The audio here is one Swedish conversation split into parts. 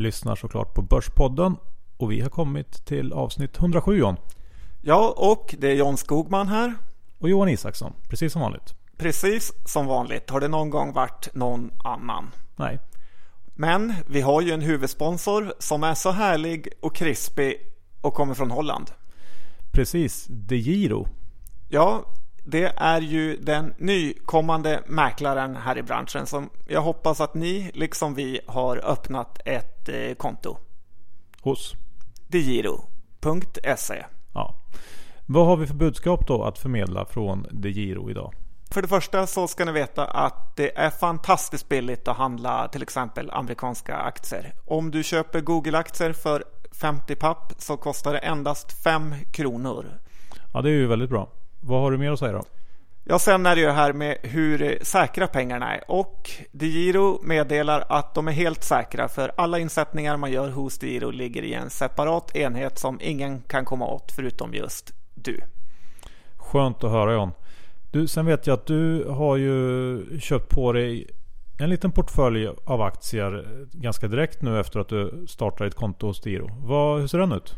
lyssnar såklart på Börspodden och vi har kommit till avsnitt 107 John. Ja, och det är John Skogman här. Och Johan Isaksson, precis som vanligt. Precis som vanligt. Har det någon gång varit någon annan? Nej. Men vi har ju en huvudsponsor som är så härlig och krispig och kommer från Holland. Precis, DeGiro. Ja, det är ju den nykommande mäklaren här i branschen som jag hoppas att ni, liksom vi, har öppnat ett eh, konto. Hos? DeGiro.se Ja. Vad har vi för budskap då att förmedla från DeGiro idag? För det första så ska ni veta att det är fantastiskt billigt att handla till exempel amerikanska aktier. Om du köper Google-aktier för 50 papp så kostar det endast 5 kronor. Ja, det är ju väldigt bra. Vad har du mer att säga då? Ja, sen är det ju här med hur säkra pengarna är och DeGiro meddelar att de är helt säkra för alla insättningar man gör hos DeGiro ligger i en separat enhet som ingen kan komma åt förutom just du. Skönt att höra John. Du, sen vet jag att du har ju köpt på dig en liten portfölj av aktier ganska direkt nu efter att du startade ett konto hos. Vad, hur ser den ut?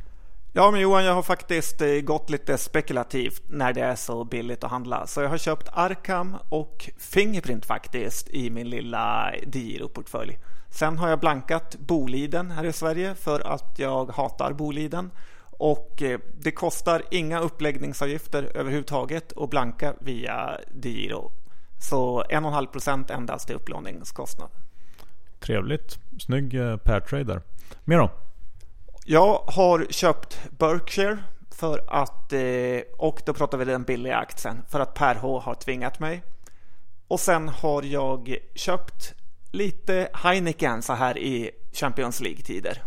Ja, men Johan, jag har faktiskt eh, gått lite spekulativt när det är så billigt att handla. Så jag har köpt Arkham och Fingerprint faktiskt i min lilla Diro-portfölj. Sen har jag blankat Boliden här i Sverige för att jag hatar Boliden. Och eh, det kostar inga uppläggningsavgifter överhuvudtaget att blanka via Diro. Så 1,5 procent endast i upplåningskostnad. Trevligt. Snygg eh, pair trader. Mer då? Jag har köpt Berkshire för att, eh, och då pratar vi den billiga aktien, för att Per H har tvingat mig. Och sen har jag köpt lite Heineken så här i Champions League-tider.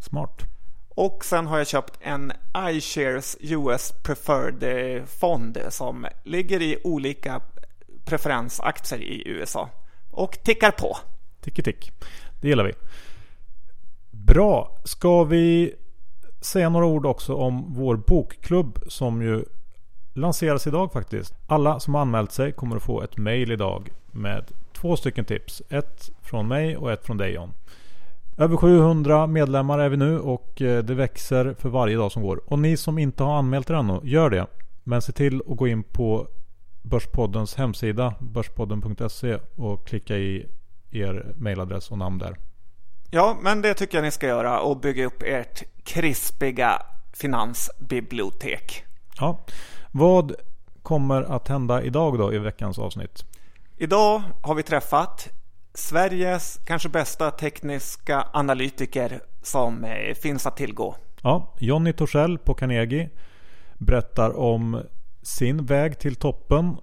Smart. Och sen har jag köpt en iShares US Preferred fond som ligger i olika preferensaktier i USA. Och tickar på. Ticki tick. Det gillar vi. Bra. Ska vi säga några ord också om vår bokklubb som ju lanseras idag faktiskt. Alla som har anmält sig kommer att få ett mail idag med två stycken tips. Ett från mig och ett från dig John. Över 700 medlemmar är vi nu och eh, det växer för varje dag som går. Och ni som inte har anmält er ännu, gör det. Men se till att gå in på Börspoddens hemsida, börspodden.se och klicka i er mailadress och namn där. Ja, men det tycker jag ni ska göra och bygga upp ert krispiga finansbibliotek. Ja. Vad kommer att hända idag då i veckans avsnitt? Idag har vi träffat Sveriges kanske bästa tekniska analytiker som eh, finns att tillgå. Ja, Jonny Torssell på Carnegie berättar om sin väg till toppen.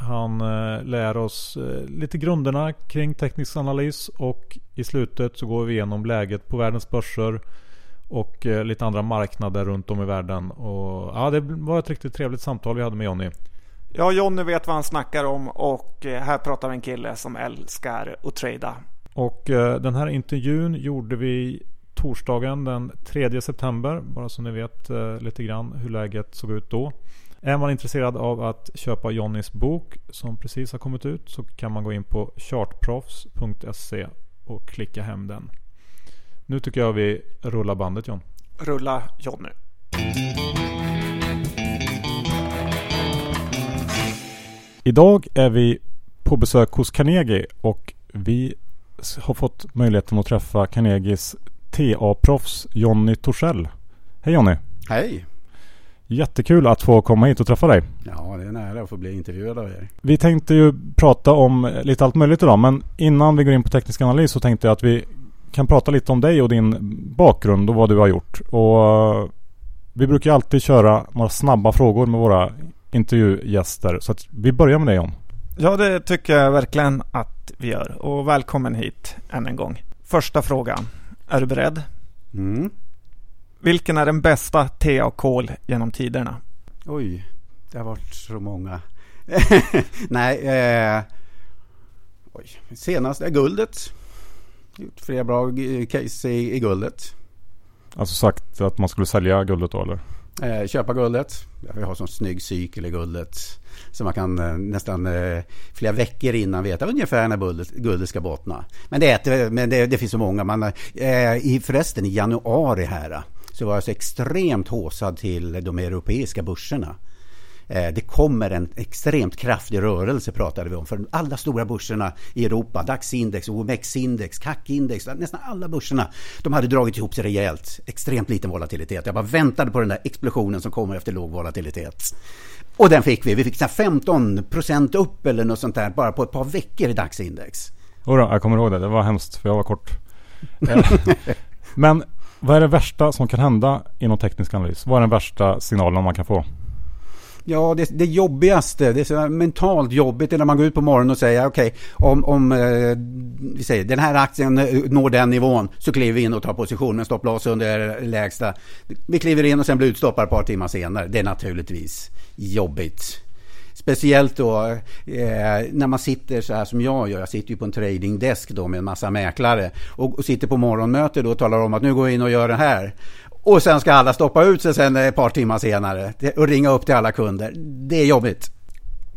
Han eh, lär oss eh, lite grunderna kring teknisk analys och i slutet så går vi igenom läget på världens börser och eh, lite andra marknader runt om i världen. Och, ja, det var ett riktigt trevligt samtal vi hade med Jonny. Ja, Jonny vet vad han snackar om och här pratar vi en kille som älskar att trada. Och den här intervjun gjorde vi torsdagen den 3 september. Bara så ni vet lite grann hur läget såg ut då. Är man intresserad av att köpa Johnnys bok som precis har kommit ut så kan man gå in på chartproffs.se och klicka hem den. Nu tycker jag vi rullar bandet John. Rulla Jonny. Idag är vi på besök hos Carnegie och vi har fått möjligheten att träffa Carnegies TA-proffs Jonny Torssell. Hej Jonny! Hej! Jättekul att få komma hit och träffa dig. Ja, det är en ära att få bli intervjuad av er. Vi tänkte ju prata om lite allt möjligt idag, men innan vi går in på teknisk analys så tänkte jag att vi kan prata lite om dig och din bakgrund och vad du har gjort. Och eh, vi brukar alltid köra några snabba frågor med våra intervjugäster. Så att vi börjar med dig John. Ja, det tycker jag verkligen att vi gör. Och välkommen hit än en gång. Första frågan. Är du beredd? Mm. Vilken är den bästa te och kol genom tiderna? Oj, det har varit så många. Nej, eh, oj. senast är guldet. Gjort flera bra case i, i guldet. Alltså sagt att man skulle sälja guldet då eller? Eh, köpa guldet. Vi har sån snygg cykel i guldet. Så man kan eh, nästan eh, flera veckor innan veta ungefär när guldet, guldet ska bottna. Men, det, är, men det, det finns så många. Man, eh, i, förresten i januari här så var jag så extremt håsad till de europeiska börserna. Eh, det kommer en extremt kraftig rörelse pratade vi om. För alla stora börserna i Europa, DAX-index, OMX-index, CAC-index, nästan alla börserna, de hade dragit ihop sig rejält. Extremt liten volatilitet. Jag bara väntade på den där explosionen som kommer efter låg volatilitet. Och den fick vi. Vi fick 15 procent upp eller något sånt där bara på ett par veckor i DAX-index. Jodå, jag kommer ihåg det. Det var hemskt för jag var kort. Eh, men vad är det värsta som kan hända inom teknisk analys? Vad är den värsta signalen man kan få? Ja, det, det jobbigaste, det är så mentalt jobbigt är när man går ut på morgonen och säger okej, okay, om, om eh, vi säger den här aktien eh, når den nivån så kliver vi in och tar position med stopploss under lägsta. Vi kliver in och sen blir utstoppade ett par timmar senare. Det är naturligtvis jobbigt. Speciellt då eh, när man sitter så här som jag gör. Jag sitter ju på en tradingdesk då med en massa mäklare och, och sitter på morgonmöte då och talar om att nu går vi in och gör det här. Och sen ska alla stoppa ut sig sen ett par timmar senare och ringa upp till alla kunder. Det är jobbigt.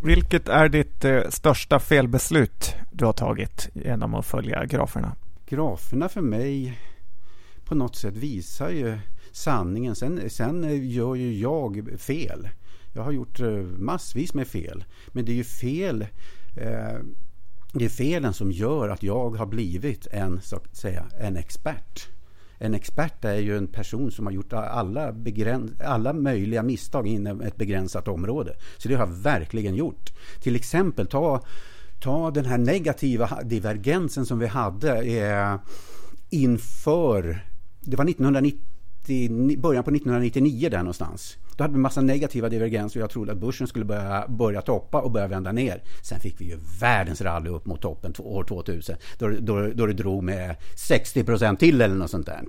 Vilket är ditt eh, största felbeslut du har tagit genom att följa graferna? Graferna för mig på något sätt visar ju sanningen. Sen, sen gör ju jag fel. Jag har gjort eh, massvis med fel. Men det är ju fel eh, det är felen som gör att jag har blivit en, så att säga, en expert. En expert är ju en person som har gjort alla, alla möjliga misstag inom ett begränsat område. Så det har jag verkligen gjort. Till exempel ta, ta den här negativa divergensen som vi hade eh, inför, det var 1990 början på 1999 där någonstans. Då hade vi massa negativa divergenser och jag trodde att börsen skulle börja, börja toppa och börja vända ner. Sen fick vi ju världens rally upp mot toppen år 2000 då, då, då det drog med 60 procent till eller något sånt där.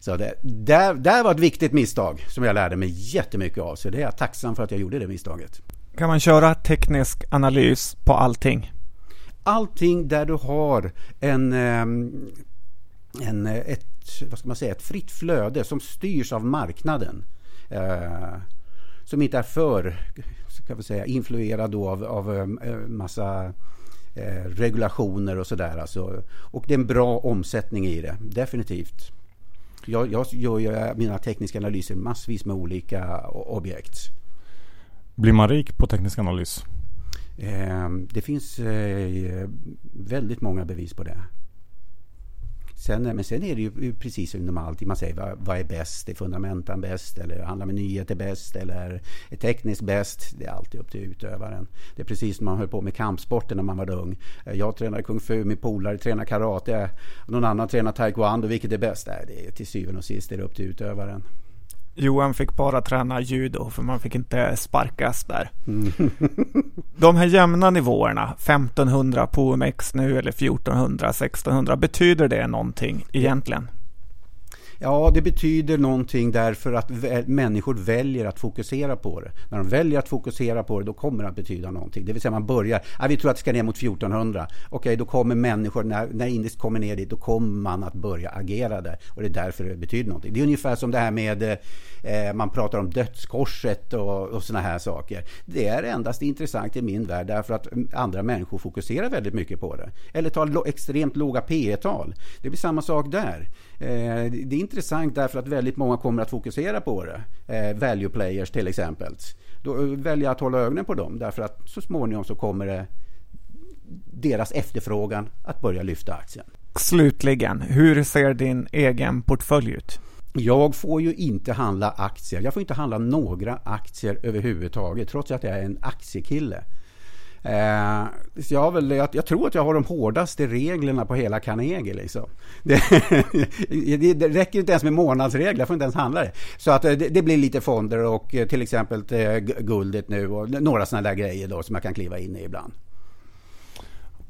Så det där, där var ett viktigt misstag som jag lärde mig jättemycket av. Så det är jag tacksam för att jag gjorde det misstaget. Kan man köra teknisk analys på allting? Allting där du har en, ehm, en, ett, vad ska man säga, ett fritt flöde som styrs av marknaden. Eh, som inte är för ska vi säga, influerad av, av eh, massa eh, regulationer och sådär. Alltså. Och det är en bra omsättning i det, definitivt. Jag, jag gör ju mina tekniska analyser massvis med olika objekt. Blir man rik på teknisk analys? Det finns väldigt många bevis på det. Sen, men sen är det ju precis som inom allting. Man säger vad, vad är bäst? Är fundamentan bäst? Eller handlar med nyheter bäst? Eller är tekniskt bäst? Det är alltid upp till utövaren. Det är precis som man höll på med kampsporten när man var ung. Jag tränade kung fu, min polare tränade karate. Någon annan tränar taekwondo. Vilket är bäst? Det är till syvende och sist är det upp till utövaren. Johan fick bara träna judo för man fick inte sparkas där. Mm. De här jämna nivåerna, 1500 på OMX nu eller 1400, 1600, betyder det någonting egentligen? Ja, det betyder någonting därför att människor väljer att fokusera på det. När de väljer att fokusera på det, då kommer det att betyda någonting. Det vill säga man börjar, ja, vi tror att det ska ner mot 1400. Okej, då kommer människor, när, när indiskt kommer ner dit, då kommer man att börja agera där. Och det är därför det betyder någonting. Det är ungefär som det här med, eh, eh man pratar om dödskorset och, och sådana här saker. Det är endast intressant i min värld därför att mm, andra människor fokuserar väldigt mycket på det. Eller tar extremt låga P tal Det blir samma sak där. Eh, det är intressant därför att väldigt många kommer att fokusera på det. Eh, value players till exempel. Då väljer jag att hålla ögonen på dem därför att så småningom så kommer det deras efterfrågan att börja lyfta aktien. Slutligen, hur ser din egen portfölj ut? Jag får ju inte handla aktier. Jag får inte handla några aktier överhuvudtaget trots att jag är en aktiekille. Eh, jag, väl, jag, jag, tror att jag har de hårdaste reglerna på hela Carnegie. Liksom. Det, det, det, räcker inte ens med månadsregler, jag får inte ens handla det. Så att eh, det, det blir lite fonder och eh, till exempel eh, guldet nu och några sådana där grejer då som jag kan kliva in i ibland.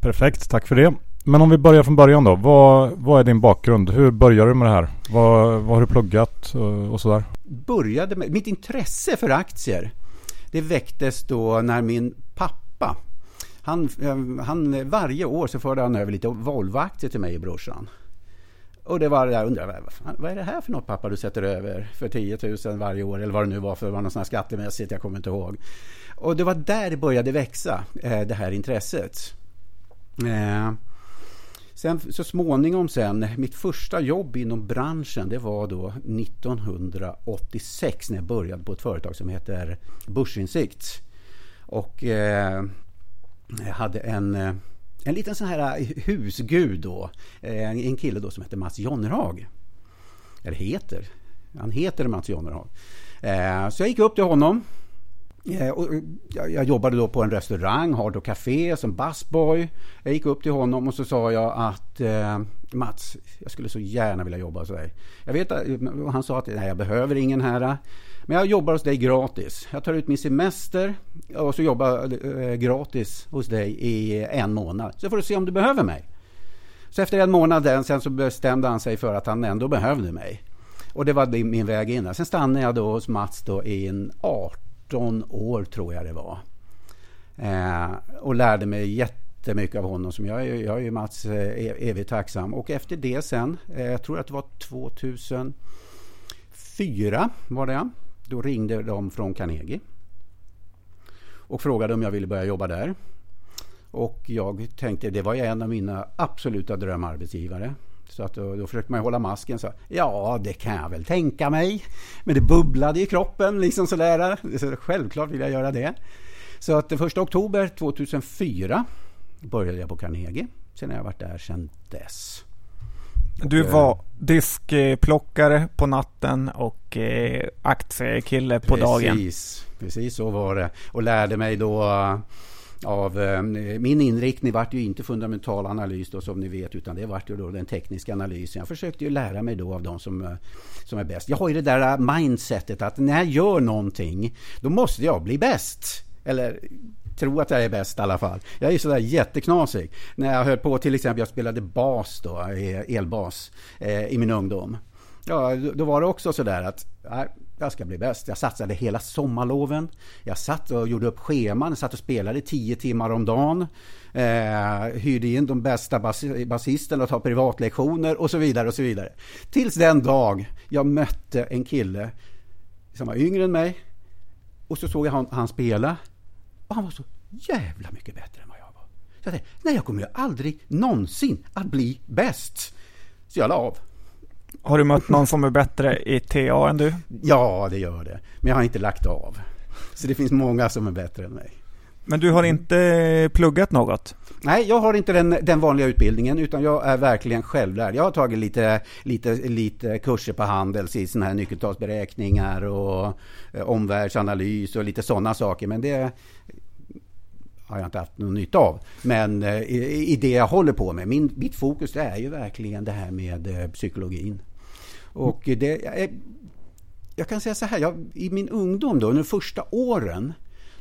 Perfekt, tack för det. Men om vi börjar från början då. Vad, vad är din bakgrund? Hur började du med det här? Vad, vad har du pluggat och, och sådär? Började med, mitt intresse för aktier det väcktes då när min pappa. Han, eh, han, varje år så förde han över lite Volvo-aktier till mig och brorsan. Och det var jag undrade, vad, är det här för något pappa du sätter över för 10 000 varje år eller vad det nu var för det var något sånt skattemässigt, jag kommer inte ihåg. Och det var där det började växa, eh, det här intresset. Eh, sen så småningom sen, mitt första jobb inom branschen det var då 1986 när jag började på ett företag som heter Börsinsikt. Och eh, hade en eh, en liten sån här eh, husgud då. Eh, en kille då som hette Mats Jonnerhag. Eller heter. Han heter Mats Jonnerhag. Så jag gick upp till honom Eh, och jag jobbade då på en restaurang, Hard och Café, som busboy. Jag gick upp till honom och så sa jag att Mats, jag skulle så gärna vilja jobba hos dig. Jag vet han sa att nej, jag behöver ingen här. Men jag jobbar hos dig gratis. Jag tar ut min semester och så jobbar eh, gratis hos dig i en månad. Så får du se om du behöver mig. Så efter en månad sen så bestämde han sig för att han ändå behövde mig. Och det var min väg in. Sen stannade jag då hos Mats då i en 18 år tror jag det var. Eh, och lärde mig jättemycket av honom. Som jag, jag är ju Mats eh, e-, evigt tacksam. Och efter det sen, eh, jag tror att det var 2004 var det. Då ringde de från Carnegie. Och frågade om jag ville börja jobba där. Och jag tänkte, det var ju en av mina absoluta drömarbetsgivare. Så att då, då försökte man hålla masken. Så, ja, det kan jag väl tänka mig. Men det bubblade i kroppen. liksom sådär. Så självklart vill jag göra det. Så att den 1 oktober 2004 började jag på Carnegie. Sen har jag varit där sedan dess. Du eh, var diskplockare på natten och eh, aktiekille på precis, dagen. Precis så var det. Och lärde mig då av eh, min inriktning vart ju inte fundamental analys då som ni vet utan det vart ju då den tekniska analysen. Jag försökte ju lära mig då av de som, som är bäst. Jag har ju det där mindsetet att när jag gör någonting då måste jag bli bäst. Eller tro att jag är bäst i alla fall. Jag är sådär jätteknasig. När jag höll på till exempel, jag spelade bas då, elbas eh, i min ungdom. Ja, då var det också sådär att jag ska bli bäst. Jag satsade hela sommarloven. Jag satt och gjorde upp scheman. Jag satt och spelade tio timmar om dagen. Eh, hyrde in de bästa bas basisterna och tog privatlektioner och så vidare. och så vidare. Tills den dag jag mötte en kille som var yngre än mig. Och så såg jag han, han spela. Och han var så jävla mycket bättre än vad jag var. Så jag tänkte, nej jag kommer ju aldrig någonsin att bli bäst. Så jag la av. Har du mött någon som är bättre i TA än du? Ja, det gör det. Men jag har inte lagt av. Så det finns många som är bättre än mig. Men du har inte pluggat något? Nej, jag har inte den, den vanliga utbildningen utan jag är verkligen självlärd. Jag har tagit lite, lite, lite kurser på Handels i såna här nyckeltalsberäkningar och eh, omvärldsanalys och lite sådana saker. Men det har jag inte haft någon nytta av. Men eh, i, i, det jag håller på med, min, mitt fokus är ju verkligen det här med eh, psykologin. Och det, jag, jag kan säga så här, jag, i min ungdom då, under första åren,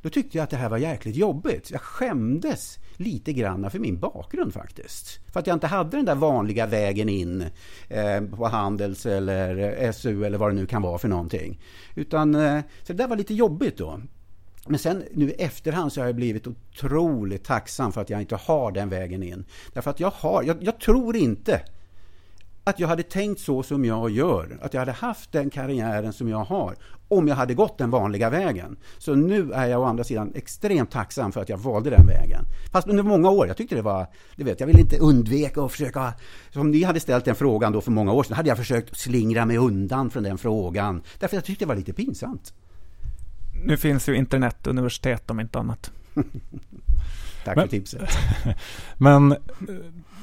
då tyckte jag att det här var jäkligt jobbigt. Jag skämdes lite grann för min bakgrund faktiskt. För att jag inte hade den där vanliga vägen in eh, på Handels eller SU eller vad det nu kan vara för någonting. Utan, eh, så det där var lite jobbigt då. Men sen nu i efterhand så har jag blivit otroligt tacksam för att jag inte har den vägen in. Därför att jag har, jag, jag tror inte att jag hade tänkt så som jag gör, att jag hade haft den karriären som jag har, om jag hade gått den vanliga vägen. Så nu är jag å andra sidan extremt tacksam för att jag valde den vägen. Fast under många år, jag tyckte det var, du vet, jag ville inte undvika att försöka, som ni hade ställt den frågan då för många år sedan, hade jag försökt slingra mig undan från den frågan, därför jag tyckte det var lite pinsamt. Nu finns ju internetuniversitet om inte annat. Tack men, för tipset. men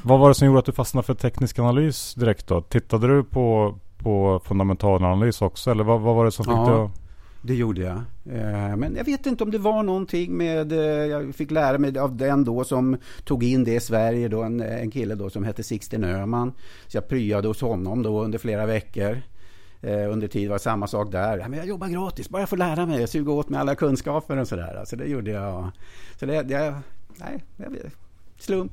vad var det som gjorde att du fastnade för teknisk analys direkt då? Tittade du på, på fundamental analys också? Eller vad, vad var det som fick ja, dig att... det gjorde jag. Eh, men jag vet inte om det var någonting med... Eh, jag fick lära mig av den då som tog in det i Sverige. Då, en, en kille då som hette Sixten Öhman. Så jag pryade hos honom då under flera veckor. Eh, under tid var samma sak där. Ja, men jag jobbar gratis, bara jag får lära mig, suga åt mig alla kunskaper och sådär. Så det gjorde jag. Så det, det nej, slump,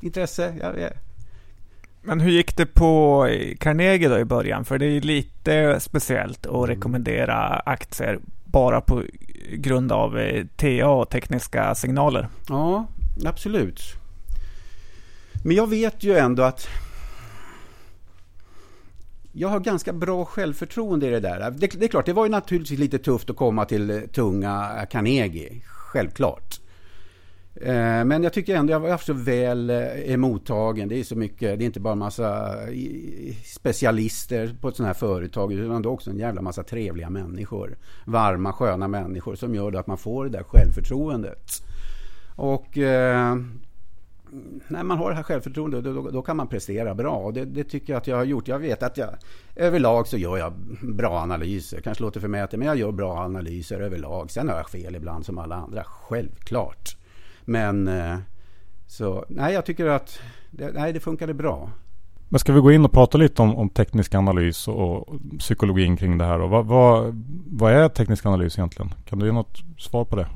intresse. Jag, jag. Men hur gick det på Carnegie då i början? För det är ju lite speciellt att mm. rekommendera aktier bara på grund av eh, TA och tekniska signaler. Ja, absolut. Men jag vet ju ändå att Jag har ganska bra självförtroende i det där. Det, det, är klart, det var ju naturligtvis lite tufft att komma till tunga Carnegie. Självklart. Eh, men jag tycker ändå jag har varit så väl eh, emottagen. Det är så mycket, det är inte bara en massa specialister på ett sånt här företag utan det är också en jävla massa trevliga människor. Varma, sköna människor som gör att man får det där självförtroendet. Och eh, när man har det här självförtroendet då, då kan man prestera bra. Och det, det, tycker jag att jag har gjort. Jag vet att jag överlag så gör jag bra analyser. Kanske låter förmätet men jag gör bra analyser överlag. Sen har jag fel ibland som alla andra, självklart. Men eh, så nej, jag tycker att det, nej, det funkade bra. Men ska vi gå in och prata lite om, om teknisk analys och, och psykologin kring det här? Och vad, vad, vad är teknisk analys egentligen? Kan du ge något svar på det?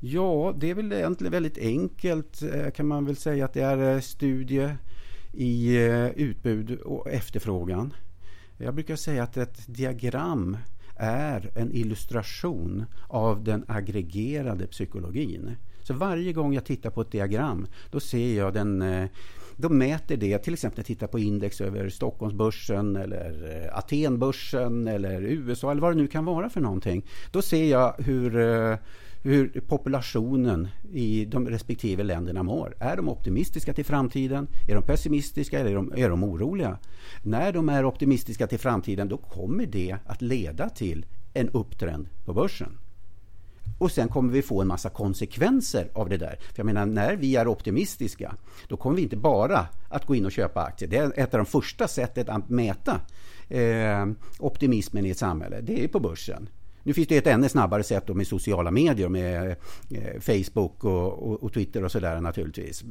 Ja, det är väl egentligen väldigt enkelt eh, kan man väl säga att det är eh, studie i utbud och efterfrågan. Jag brukar säga att ett diagram är en illustration av den aggregerade psykologin. Så varje gång jag tittar på ett diagram då ser jag den eh, då mäter det, till exempel när jag tittar på index över Stockholmsbörsen eller eh, Atenbörsen eller USA eller vad det nu kan vara för någonting. Då ser jag hur, eh, hur populationen i de respektive länderna mår. Är de optimistiska till framtiden? Är de pessimistiska eller är de, är de oroliga? När de är optimistiska till framtiden då kommer det att leda till en upptrend på börsen. Och sen kommer vi få en massa konsekvenser av det där. För jag menar, när vi är optimistiska, då kommer vi inte bara att gå in och köpa aktier. Det är ett av de första sättet att mäta eh, optimismen i ett samhälle. Det är på börsen. Nu finns det ett ännu snabbare sätt med sociala medier, med eh, Facebook och, och, och, Twitter och sådär naturligtvis.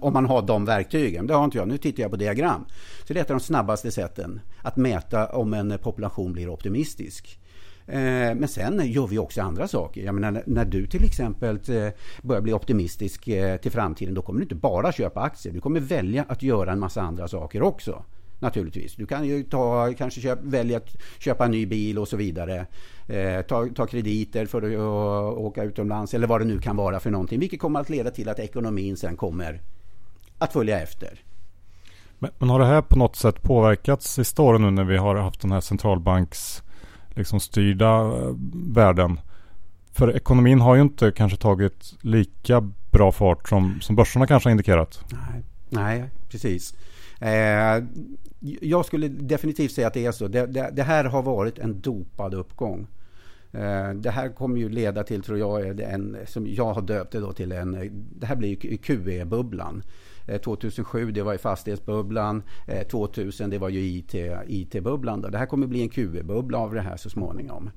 om man har de verktygen. Det har inte jag. Nu tittar jag på diagram. Så det är ett av de snabbaste sätten att mäta om en population blir optimistisk. Eh, men sen gör vi också andra saker. Jag menar, när du till exempel eh, börjar bli optimistisk eh, till framtiden då kommer du inte bara köpa aktier. Du kommer välja att göra en massa andra saker också. Naturligtvis. Du kan ju ta, kanske köp, välja att köpa en ny bil och så vidare. Eh, ta, ta krediter för att åka utomlands eller vad det nu kan vara för någonting. Vilket kommer att leda till att ekonomin sen kommer att följa efter. Men, men har det här på något sätt påverkats sista åren nu när vi har haft den här centralbanks liksom styrda värden. världen. För ekonomin har ju inte kanske tagit lika bra fart som, som börserna kanske har indikerat. Nej, nej precis. Eh, jag skulle definitivt säga att det är så. Det, det, det här har varit en dopad uppgång. Eh, det här kommer ju leda till, tror jag, en, som jag har döpt det då till en, det här blir ju QE-bubblan. Eh, 2007 eh, det var ju fastighetsbubblan. 2000 det var ju IT, IT-bubblan. Det här kommer bli en QE-bubbla av det här så småningom.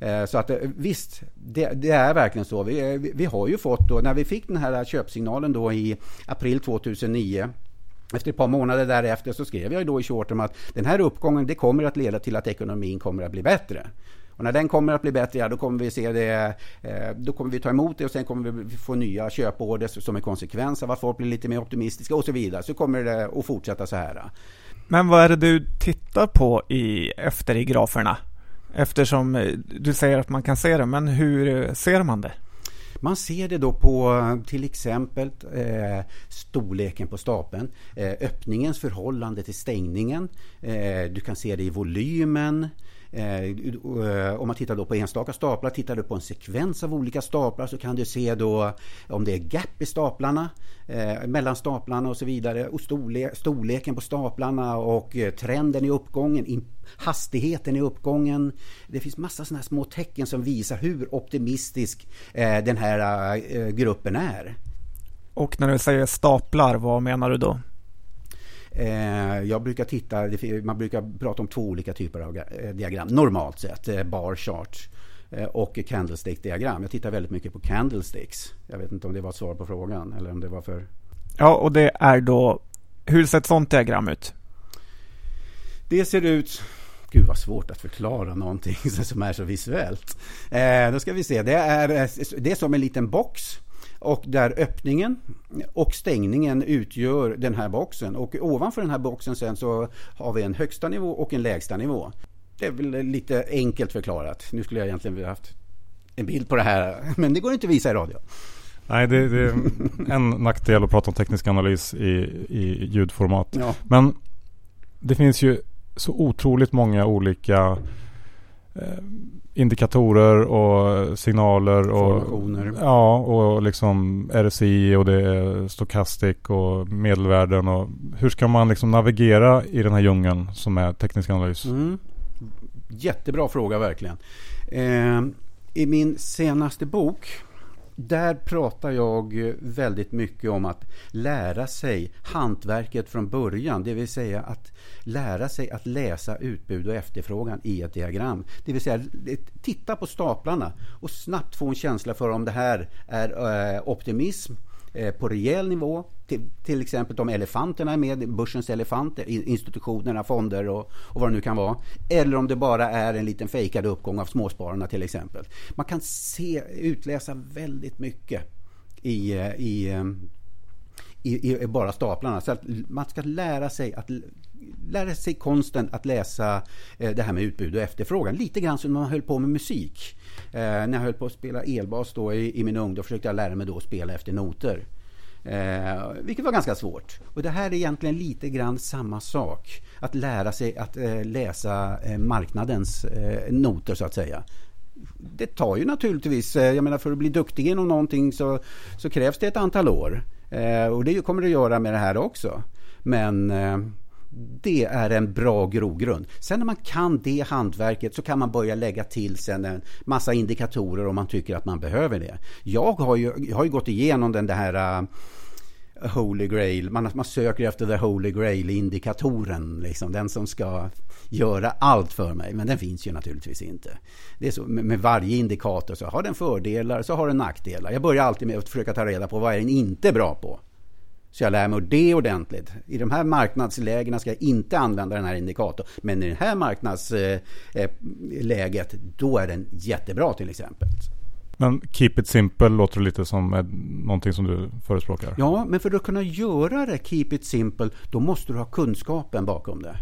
Eh, så att visst, det, det, är verkligen så. Vi, vi har ju fått då, när vi fick den här köpsignalen då i april 2009 efter ett par månader därefter så skrev jag då i shorten att den här uppgången det kommer att leda till att ekonomin kommer att bli bättre. Och när den kommer att bli bättre, ja, då kommer vi se det, eh, då kommer vi ta emot det och sen kommer vi få nya köporder som en konsekvens av att folk blir lite mer optimistiska och så vidare. Så kommer det att fortsätta så här. Men vad är det du tittar på i, efter i graferna? Eftersom eh, du säger att man kan se det, men hur ser man det? Man ser det då på till exempel eh, storleken på stapeln, eh, öppningens förhållande till stängningen. Eh, du kan se det i volymen. Eh, om man tittar då på enstaka staplar, tittar du på en sekvens av olika staplar så kan du se då om det är gap i staplarna, eh, mellan staplarna och så vidare. Och storle storleken på staplarna och eh, trenden i uppgången, in, hastigheten i uppgången. Det finns massa sådana små tecken som visar hur optimistisk eh, den här eh, gruppen är. Och när du säger staplar, vad menar du då? Eh, jag brukar titta, man brukar prata om två olika typer av eh, diagram normalt sett. Eh, bar chart och candlestick-diagram. Jag tittar väldigt mycket på candlesticks. Jag vet inte om det var ett svar på frågan eller om det var för... Ja, och det är då... Hur ser ett sånt diagram ut? Det ser ut... Gud vad svårt att förklara någonting som är så visuellt. Eh, då ska vi se. Det är, det är som en liten box och där öppningen och stängningen utgör den här boxen. Och ovanför den här boxen sen så har vi en högsta nivå och en lägsta nivå. Det är väl lite enkelt förklarat. Nu skulle jag egentligen vilja haft en bild på det här, men det går inte att visa i radio. Nej, det, det är en nackdel att prata om teknisk analys i, i ljudformat. Ja. Men det finns ju så otroligt många olika indikatorer och signaler och Ja, och liksom RSI och det är Stochastic och medelvärden och hur ska man liksom navigera i den här djungeln som är teknisk analys? Mm. Jättebra fråga verkligen. Eh, I min senaste bok där pratar jag väldigt mycket om att lära sig hantverket från början, det vill säga att lära sig att läsa utbud och efterfrågan i ett diagram. Det vill säga titta på staplarna och snabbt få en känsla för om det här är eh, optimism eh, på rejäl nivå. Till, till exempel de elefanterna är med, börsens elefanter, institutionerna, fonder och, och vad det nu kan vara. Eller om det bara är en liten fejkad uppgång av småspararna till exempel. Man kan se, utläsa väldigt mycket i, eh, eh, i, i, i bara staplarna. Så att man ska lära sig att lära sig konsten att läsa eh, det här med utbud och efterfrågan. Lite grann som när man höll på med musik. När jag höll på att spela elbas då i, i min ungdom försökte jag lära mig då att spela efter noter. Eh, vilket var ganska svårt. Och det här är egentligen lite grann samma sak. Att lära sig att eh, läsa eh, marknadens eh, noter så att säga. Det tar ju naturligtvis, eh, jag menar för att bli duktig inom någonting så, så krävs det ett antal år. Eh, och det kommer det att göra med det här också. Men eh, det är en bra grogrund. Sen när man kan det hantverket så kan man börja lägga till sen en massa indikatorer om man tycker att man behöver det. Jag har ju, jag har ju gått igenom den där Holy Grail, man, man söker efter the Holy Grail-indikatoren, liksom, den som ska göra allt för mig, men den finns ju naturligtvis inte. Det är så, med, med varje indikator så har den fördelar, så har den nackdelar. Jag börjar alltid med att försöka ta reda på vad är den inte bra på. Så jag lär mig det ordentligt. I de här marknadslägena ska jag inte använda den här indikatorn. Men i det här marknadsläget, eh, eh, då är den jättebra till exempel. Men keep it simple låter lite som någonting som du förespråkar. Ja, men för att kunna göra det, keep it simple, då måste du ha kunskapen bakom det.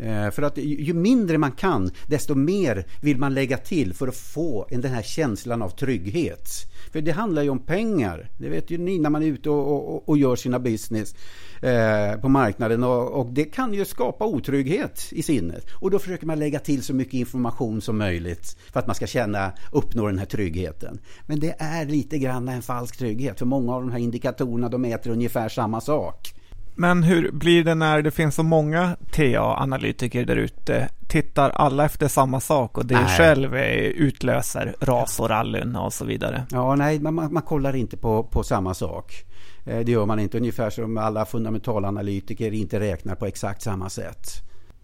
Eh, för att ju mindre man kan, desto mer vill man lägga till för att få den här känslan av trygghet. För det handlar ju om pengar. Det vet ju ni när man är ute och, och, och gör sina business eh, på marknaden. Och, och, det kan ju skapa otrygghet i sinnet. Och då försöker man lägga till så mycket information som möjligt för att man ska känna, uppnå den här tryggheten. Men det är lite grann en falsk trygghet. För många av de här indikatorerna de mäter ungefär samma sak. Men hur blir det när det finns så många TA-analytiker där ute? Tittar alla efter samma sak och det nej. själv utlöser ras och rallyn och så vidare? Ja, nej, man, man kollar inte på, på samma sak. Eh, det gör man inte, ungefär som alla fundamentalanalytiker inte räknar på exakt samma sätt.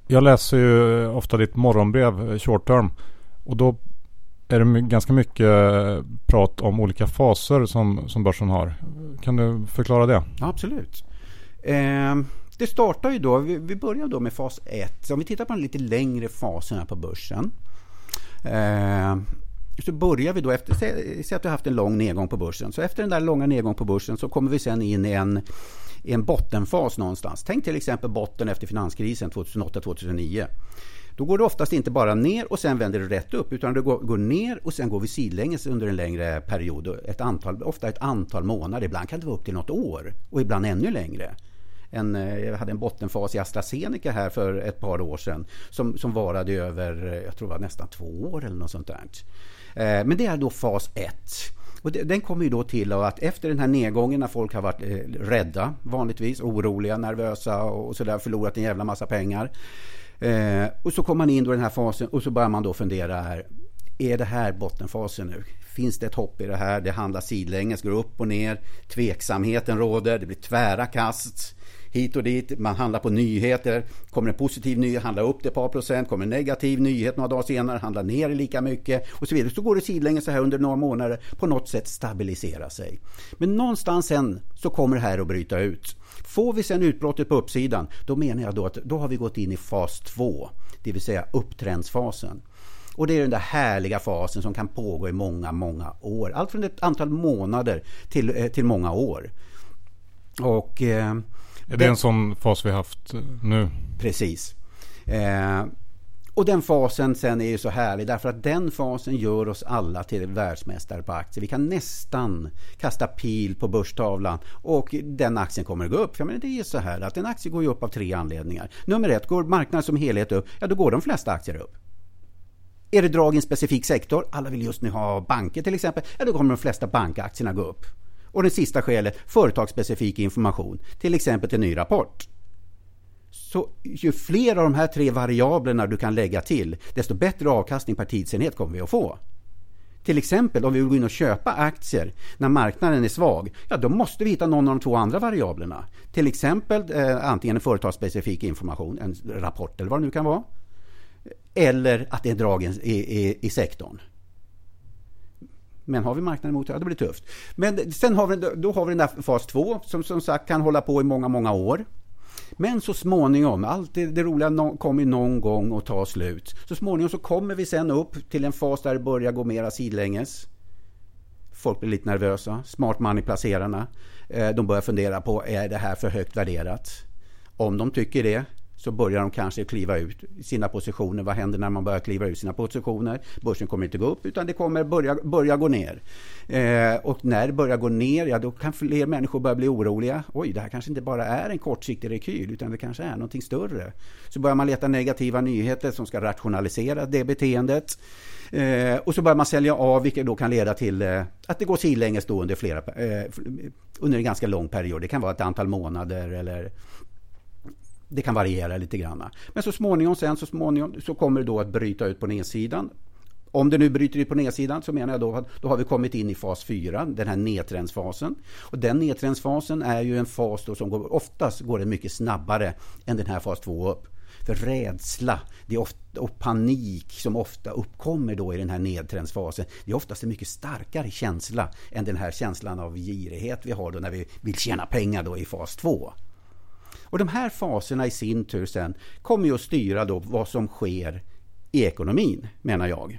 Jag läser ju ofta ditt morgonbrev, eh, short term. Och då är det ganska mycket prat om olika faser som, som börsen har. Kan du förklara det? Ja, absolut. Ehm, det startar ju då, vi, börjar då med fas 1. Om vi tittar på den lite längre fasen här på börsen. Ehm, så börjar vi då efter, säg att vi har haft en lång nedgång på börsen. Så efter den där långa nedgången på börsen så kommer vi sen in i en, i en bottenfas någonstans. Tänk till exempel botten efter finanskrisen 2008-2009. Då går det oftast inte bara ner och sen vänder det rätt upp utan det går, går ner och sen går vi sidlänges under en längre period. Ett antal, ofta ett antal månader, ibland kan det vara upp till något år och ibland ännu längre en, eh, jag hade en bottenfas i AstraZeneca här för ett par år sedan som, som varade över, eh, jag tror det var nästan två år eller något sånt där. Eh, men det är då fas 1. Och den kommer ju då till att efter den här nedgången när folk har varit rädda vanligtvis, oroliga, nervösa och sådär, förlorat en jävla massa pengar. och så kommer man in i den här fasen och så börjar man då fundera här. Är det här bottenfasen nu? Finns det ett hopp i det här? Det handlar sidlänges, går upp och ner. Tveksamheten råder, det blir tvära kast hit och dit. Man handlar på nyheter. Kommer en positiv nyhet, handlar upp det ett par procent. Kommer en negativ nyhet några dagar senare, handlar ner lika mycket och så vidare. Så går det sidlänges så här under några månader. På något sätt stabilisera sig. Men någonstans sen så kommer det här att bryta ut. Får vi sen utbrottet på uppsidan, då menar jag då att då har vi gått in i fas 2, det vill säga upptrendsfasen. Och det är den där härliga fasen som kan pågå i många, många år. Allt från ett antal månader till, eh, till många år. Och eh, är det en sån fas vi haft nu? Precis. Eh, Och den fasen sen är ju så härlig därför att den fasen gör oss alla till världsmästare på aktier. Vi kan nästan kasta pil på börstavlan och den aktien kommer att gå upp. För men det är så här att en aktie går upp av tre anledningar. Nummer ett, går marknaden som helhet upp, ja då går de flesta aktier upp. Är det drag i en specifik sektor, alla vill just nu ha banker till exempel, ja då kommer de flesta bankaktierna gå upp. Och det sista skälet, företagsspecifik information, till exempel till ny rapport. Så ju fler av de här tre variablerna du kan lägga till, desto bättre avkastning per tidsenhet kommer vi att få. Till exempel om vi vill gå in och köpa aktier när marknaden är svag, ja då måste vi hitta någon av de två andra variablerna. Till exempel eh, antingen en företagsspecifik information, en rapport eller vad det nu kan vara. Eller att det är dragen i, i, i sektorn. Men har vi marknaden emot, ja det blir tufft. Men sen har vi, då har vi den där fas 2 som som sagt kan hålla på i många, många år. Men så småningom, allt det, det roliga no, kommer någon gång att ta slut. Så småningom så kommer vi sen upp till en fas där det börjar gå mera sidlänges. Folk blir lite nervösa. Smart money-placerarna. Eh, de börjar fundera på, är det här för högt värderat? Om de tycker det, så börjar de kanske kliva ut sina positioner. Vad händer när man börjar kliva ut sina positioner? Börsen kommer inte gå upp utan det kommer börja, börja gå ner. Eh, och när det börjar gå ner, ja då kan fler människor börja bli oroliga. Oj, det här kanske inte bara är en kortsiktig rekyl utan det kanske är någonting större. Så börjar man leta negativa nyheter som ska rationalisera det beteendet. Eh, och så börjar man sälja av vilket då kan leda till eh, att det går sidlänges då under, flera, eh, under en ganska lång period. Det kan vara ett antal månader eller det kan variera lite grann. Men så småningom, sen, så, småningom så kommer det då att bryta ut på nedsidan. Om det nu bryter ut på nedsidan så menar jag då att då har vi kommit in i fas 4, den här nedtrendsfasen. Och den nedtrendsfasen är ju en fas då som går, oftast går det mycket snabbare än den här fas 2 upp. För rädsla det är ofta, och panik som ofta uppkommer då i den här nedtrendsfasen, det är oftast en mycket starkare känsla än den här känslan av girighet vi har då när vi vill tjäna pengar då i fas 2. Och de här faserna i sin tur sen kommer ju att styra då vad som sker i ekonomin, menar jag.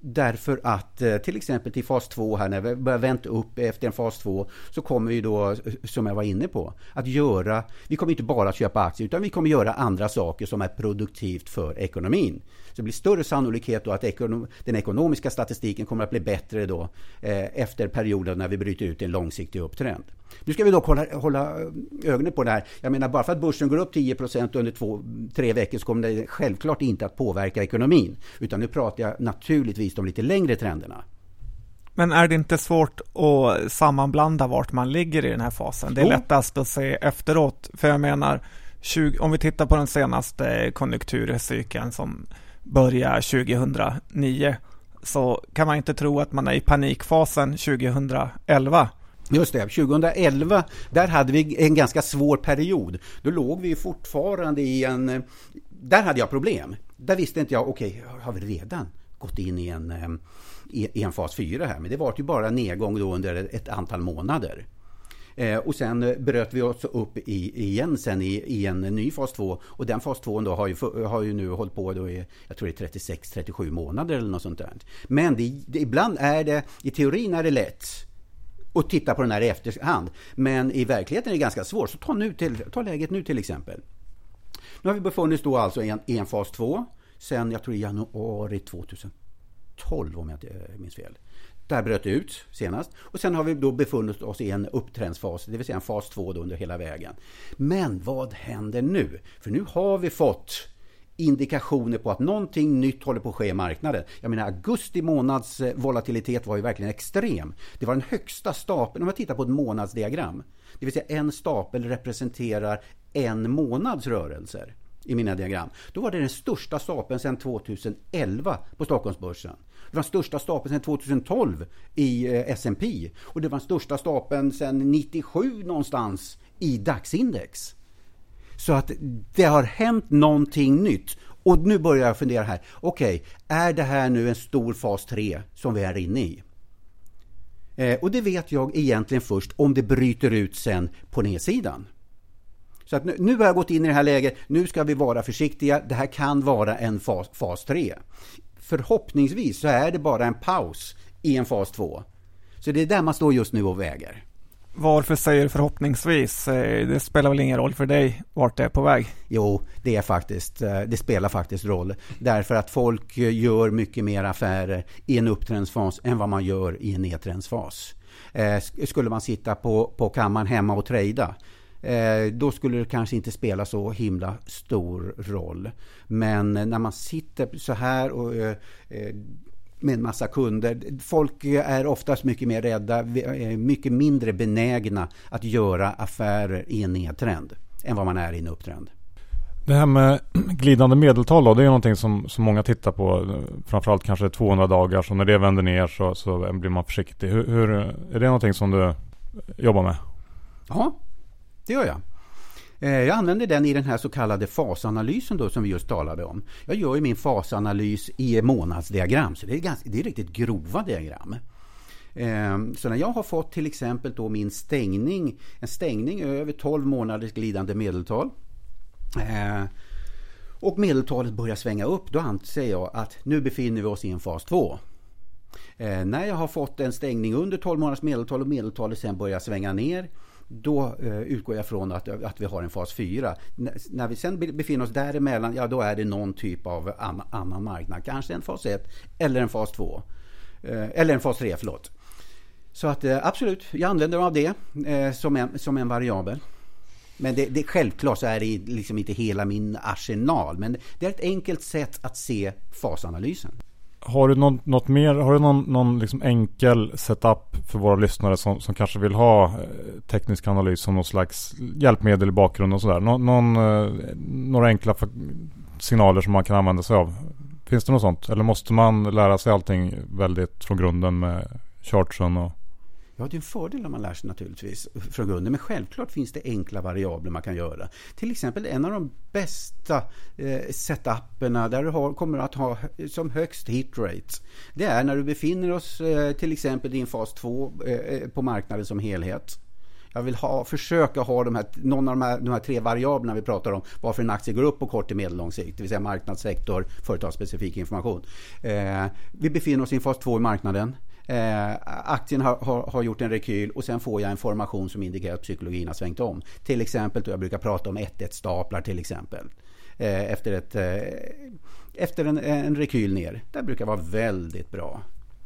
Därför att eh, till exempel till fas 2 här när vi börjar vänta upp efter en fas 2 så kommer vi då, som jag var inne på, att göra, vi kommer inte bara att köpa aktier utan vi kommer göra andra saker som är produktivt för ekonomin. Så det blir större sannolikhet då att ekonom, den ekonomiska statistiken kommer att bli bättre då eh, efter perioden när vi bryter ut en långsiktig upptrend. Nu ska vi dock hålla, hålla ögonen på det här. Jag menar bara för att börsen går upp 10% under två, tre veckor så kommer det självklart inte att påverka ekonomin. Utan nu pratar jag naturligtvis de lite längre trenderna. Men är det inte svårt att sammanblanda vart man ligger i den här fasen? Det är jo. lättast att se efteråt. För jag menar, 20, om vi tittar på den senaste konjunkturcykeln som börjar 2009 så kan man inte tro att man är i panikfasen 2011 Just det, 2011 där hade vi en ganska svår period. Då låg vi fortfarande i en... Där hade jag problem. Där visste inte jag, okej, okay, har vi redan gått in i en, eh, i en fas 4 här? Men det var ju bara nedgång då under ett antal månader. Eh, och sen eh, bröt vi oss upp i, igen sen i, i, en ny fas 2. Och den fas 2 då har, ju, har ju nu hållit på då i, jag tror det är 36-37 månader eller något sånt där. Men det, det, ibland är det, i teorin är det lätt att titta på den här i efterhand. Men i verkligheten är det ganska svårt. Så ta, nu till, ta läget nu till exempel. Nu har vi befunnit oss då alltså i en, i en fas 2 sen jag tror i januari 2012 om jag inte eh, minns fel. Där bröt det ut senast. Och sen har vi då befunnit oss i en upptrendsfas, det vill säga en fas 2 under hela vägen. Men vad händer nu? För nu har vi fått indikationer på att någonting nytt håller på att ske i marknaden. Jag menar augusti månads eh, volatilitet var ju verkligen extrem. Det var den högsta stapeln, om man tittar på ett månadsdiagram. Det vill säga en stapel representerar en månads rörelser i mina diagram. Då var det den största stapeln sedan 2011 på Stockholmsbörsen. Det var den största stapeln sedan 2012 i eh, S&P och det var den största stapeln sedan 97 någonstans i DAX-index. Så att det har hänt någonting nytt. Och nu börjar jag fundera här. Okej, okay, är det här nu en stor fas 3 som vi är inne i? Eh, och det vet jag egentligen först om det bryter ut sen på nedsidan. Så att nu, nu har jag gått in i det här läget. Nu ska vi vara försiktiga. Det här kan vara en fas, fas 3. Förhoppningsvis så är det bara en paus i en fas 2. Så det är där man står just nu och väger. Varför säger du förhoppningsvis? Eh, det spelar väl ingen roll för dig vart det är på väg? Jo, det, är faktiskt, eh, det spelar faktiskt roll. Därför att folk eh, gör mycket mer affärer i en upptrendsfas än vad man gör i en nedtrendsfas. Skulle man sitta på, på kammaren hemma och trada då skulle det kanske inte spela så himla stor roll. Men när man sitter så här och med en massa kunder. Folk är oftast mycket mer rädda, mycket mindre benägna att göra affärer i en nedtrend än vad man är i en upptrend. Det här med glidande medeltal då, det är någonting som, som många tittar på. Framförallt kanske 200 dagar, så när det vänder ner så, så blir man försiktig. Hur, hur, är det någonting som du jobbar med? Ja, det gör jag. Eh, jag använder den i den här så kallade fasanalysen då som vi just talade om. Jag gör ju min fasanalys i månadsdiagram, så det är, ganska, det är riktigt grova diagram. Eh, så när jag har fått till exempel då min stängning, en stängning över 12 månaders glidande medeltal eh, och medeltalet börjar svänga upp, då anser jag att nu befinner vi oss i en fas 2. när jag har fått en stängning under 12 månaders medeltal och medeltalet sen börjar svänga ner då eh, utgår jag från att, att vi har en fas 4. N när vi sen befinner oss däremellan, ja då är det någon typ av an annan marknad. Kanske en fas 1 eller en fas 2. Eh, eller en fas 3, förlåt. Så att eh, absolut, jag använder mig av det eh, som, en, som en variabel. Men det, det, självklart så är det liksom inte hela min arsenal. Men det är ett enkelt sätt att se fasanalysen. Har du något, något mer, har du någon, någon liksom enkel setup för våra lyssnare som, som kanske vill ha eh, teknisk analys som något slags hjälpmedel i bakgrunden och sådär? Nå, någon, eh, några enkla signaler som man kan använda sig av? Finns det något sånt? Eller måste man lära sig allting väldigt från grunden med chartsen och Ja, det är en fördel om man lär sig naturligtvis från grunden. Men självklart finns det enkla variabler man kan göra. Till exempel en av de bästa eh, setuperna där du har, kommer att ha som högst hit rate. Det är när du befinner oss eh, till exempel i en fas 2 eh, eh, på marknaden som helhet. Jag vill ha, försöka ha de här, någon av de här, de här tre variablerna vi pratar om. Varför en aktie går upp på kort till medellång sikt. Det vill säga marknadssektor, företagsspecifik information. Eh, vi befinner oss i en fas 2 i marknaden. Eh, aktien har, har, har, gjort en rekyl och sen får jag en formation som indikerar att psykologin har svängt om. Till exempel, jag brukar prata om 1-1-staplar till exempel. Eh, efter ett, eh, efter en, en rekyl ner. Det brukar vara väldigt bra.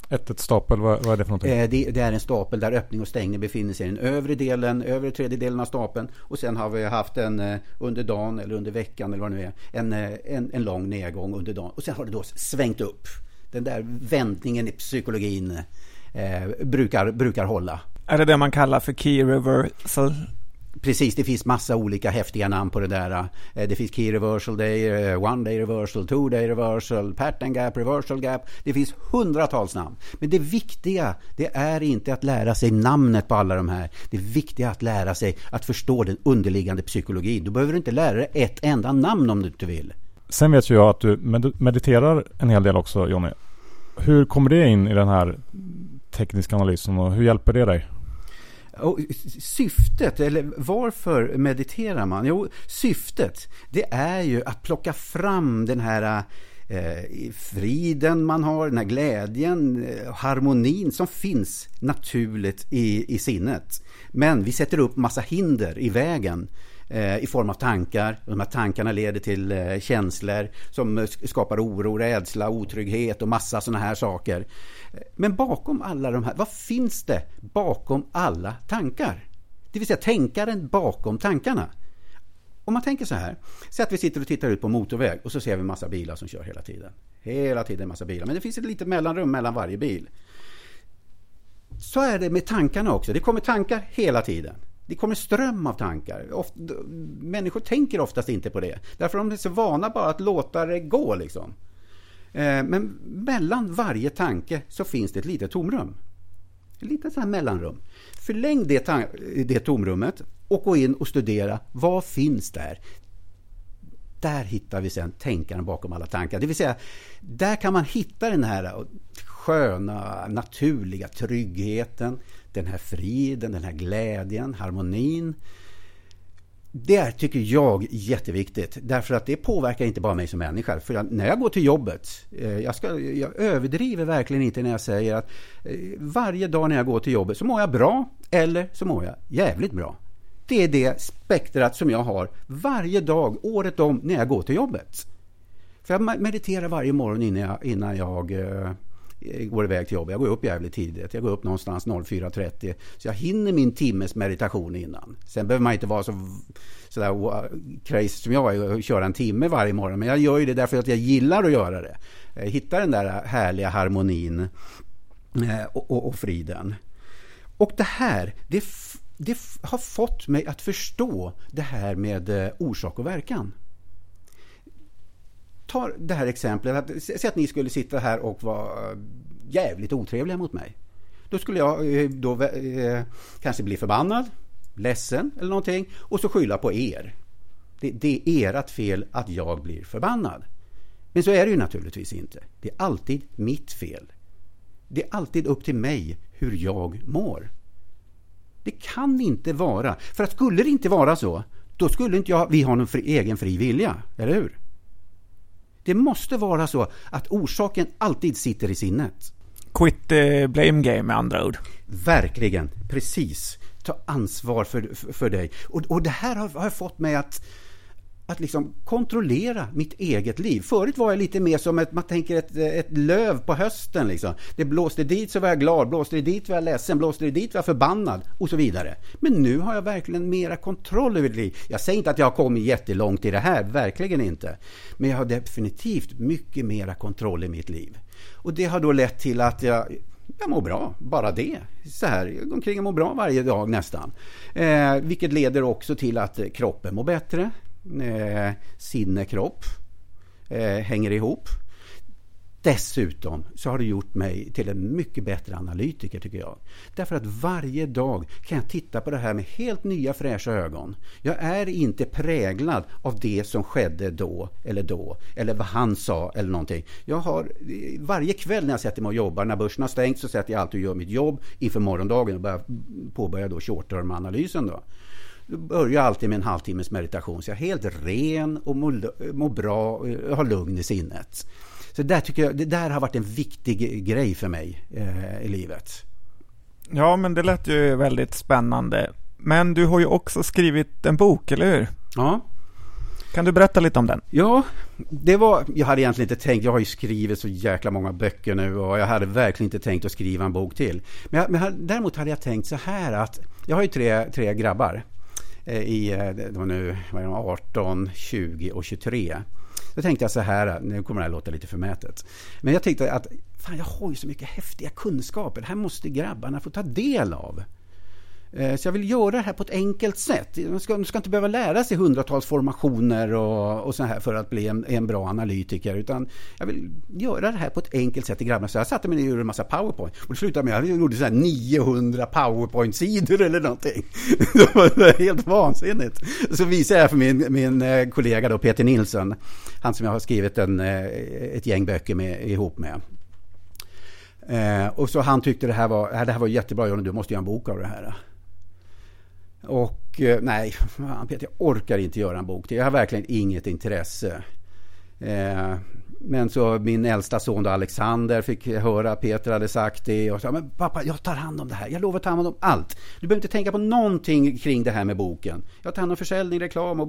1-1 stapel, vad, vad, är det för någonting? Eh, det, det, är en stapel där öppning och stängning befinner sig i den övre delen, övre tredjedelen av stapeln. Och sen har vi haft en eh, under dagen eller under veckan eller vad det nu är, en, eh, en, en lång nedgång under dagen. Och sen har det då svängt upp den där vändningen i psykologin eh, brukar, brukar hålla. Är det det man kallar för key reversal? Precis, det finns massa olika häftiga namn på det där. Eh, det finns Key Reversal Day, eh, One Day Reversal, Two Day Reversal, Pattern Gap, Reversal Gap. Det finns hundratals namn. Men det viktiga, det är inte att lära sig namnet på alla de här. Det viktiga är att lära sig att förstå den underliggande psykologin. Du behöver inte lära dig ett enda namn om du inte vill. Sen vet ju jag att du mediterar en hel del också Jonny. Hur kommer det in i den här tekniska analysen och hur hjälper det dig? Och syftet, eller varför mediterar man? Jo, syftet det är ju att plocka fram den här eh, friden man har, den här glädjen, eh, harmonin som finns naturligt i, i sinnet. Men vi sätter upp massa hinder i vägen Eh, i form av tankar. De här tankarna leder till eh, känslor som eh, skapar oro, rädsla, otrygghet och massa sådana här saker. Men bakom alla de här, vad finns det bakom alla tankar? Det vill säga tänkaren bakom tankarna. Om man tänker så här, säg att vi sitter och tittar ut på motorväg och så ser vi en massa bilar som kör hela tiden. Hela tiden en massa bilar, men det finns ett litet mellanrum mellan varje bil. Så är det med tankarna också, det kommer tankar hela tiden. Det kommer ström av tankar. Ofta, människor tänker oftast inte på det. Därför de är så vana bara att låta det gå. Liksom. Eh, men mellan varje tanke så finns det ett litet tomrum. Ett litet så här mellanrum. Förläng det, det tomrummet och gå in och studera vad finns där. Där hittar vi sen tänkaren bakom alla tankar. Det vill säga, där kan man hitta den här sköna, naturliga tryggheten, den här friden, den här glädjen, harmonin. Det tycker jag jätteviktigt därför att det påverkar inte bara mig som människa. För när jag går till jobbet, eh, jag, ska, jag överdriver verkligen inte när jag säger att eh, varje dag när jag går till jobbet så mår jag bra eller så mår jag jävligt bra. Det är det spektrat som jag har varje dag, året om, när jag går till jobbet. För jag mediterar varje morgon innan jag, innan jag eh, går iväg till jobbet. Jag går upp jävligt tidigt. Jag går upp någonstans 04.30. Så jag hinner min timmes meditation innan. Sen behöver man inte vara så sådär crazy som jag är och köra en timme varje morgon. Men jag gör ju det därför att jag gillar att göra det. Eh, hitta den där härliga harmonin eh, och, och, och friden. Och det här, det, det har fått mig att förstå det här med eh, orsak och verkan ta det här exemplet. Säg att ni skulle sitta här och vara eh, jävligt otrevliga mot mig. Då skulle jag eh, då, eh, kanske bli förbannad, ledsen eller någonting och så skylla på er. Det, det är ert fel att jag blir förbannad. Men så är det ju naturligtvis inte. Det är alltid mitt fel. Det är alltid upp till mig hur jag mår. Det kan inte vara, för att skulle det inte vara så, då skulle inte jag, vi ha någon fri, egen fri vilja, eller hur? Det måste vara så att orsaken alltid sitter i sinnet. Quit the blame game med andra ord. Verkligen, precis. Ta ansvar för, för, för dig. Och, och det här har, har fått mig att att liksom kontrollera mitt eget liv. Förut var jag lite mer som ett, man tänker ett, ett löv på hösten. Liksom. Det blåste dit så var jag glad, blåste det dit var jag ledsen, blåste det dit var jag förbannad och så vidare. Men nu har jag verkligen mera kontroll över mitt liv. Jag säger inte att jag har kommit jättelångt i det här, verkligen inte. Men jag har definitivt mycket mera kontroll i mitt liv. Och det har då lett till att jag jag mår bra, bara det. Så här, jag går omkring och mår bra varje dag nästan. Eh, vilket leder också till att kroppen mår bättre eh, sinne, kropp eh, hänger ihop. Dessutom så har det gjort mig till en mycket bättre analytiker tycker jag. Därför att varje dag kan jag titta på det här med helt nya fräscha ögon. Jag är inte präglad av det som skedde då eller då eller vad han sa eller någonting. Jag har varje kväll när jag sätter mig och jobbar, när börsen har stängt så sätter jag alltid och gör mitt jobb inför morgondagen och börjar, påbörjar då short term-analysen då. Börjar alltid med en halvtimmes meditation så jag är helt ren och mår, mår bra och har lugn i sinnet. Så där tycker jag, det där har varit en viktig grej för mig eh, i livet. Ja, men det lät ju väldigt spännande. Men du har ju också skrivit en bok, eller hur? Ja. Kan du berätta lite om den? Ja, det var, jag hade egentligen inte tänkt, jag har ju skrivit så jäkla många böcker nu och jag hade verkligen inte tänkt att skriva en bok till. Men, jag, men däremot hade jag tänkt så här att, jag har ju tre, tre grabbar. Eh, I eh, det var nu var det 18, 20 och 23. Då tänkte jag så här, nu kommer det här låta lite förmätet. Men jag tänkte att fan, jag har ju så mycket häftiga kunskaper. Det här måste grabbarna få ta del av. Eh, så jag vill göra det här på ett enkelt sätt. Man ska, man ska inte behöva lära sig hundratals formationer och, och så här för att bli en, en, bra analytiker. Utan jag vill göra det här på ett enkelt sätt till grabbarna. Så jag satte mig ner och gjorde en massa powerpoint. Och det slutade med att jag gjorde så 900 powerpoint-sidor eller någonting. det var helt vansinnigt. Så visade jag för min, min eh, kollega då, Peter Nilsson. Han som jag har skrivit en, eh, ett gäng böcker med, ihop med. Eh, och så han tyckte det här var, det här var jättebra Johnny, du måste göra en bok av det här. Och eh, nej, fan Peter, jag orkar inte göra en bok till. Jag har verkligen inget intresse. Eh, men så min äldsta son då, Alexander fick höra att Peter hade sagt det och sa men pappa jag tar hand om det här. Jag lovar att ta hand om allt. Du behöver inte tänka på någonting kring det här med boken. Jag tar hand om försäljning, reklam och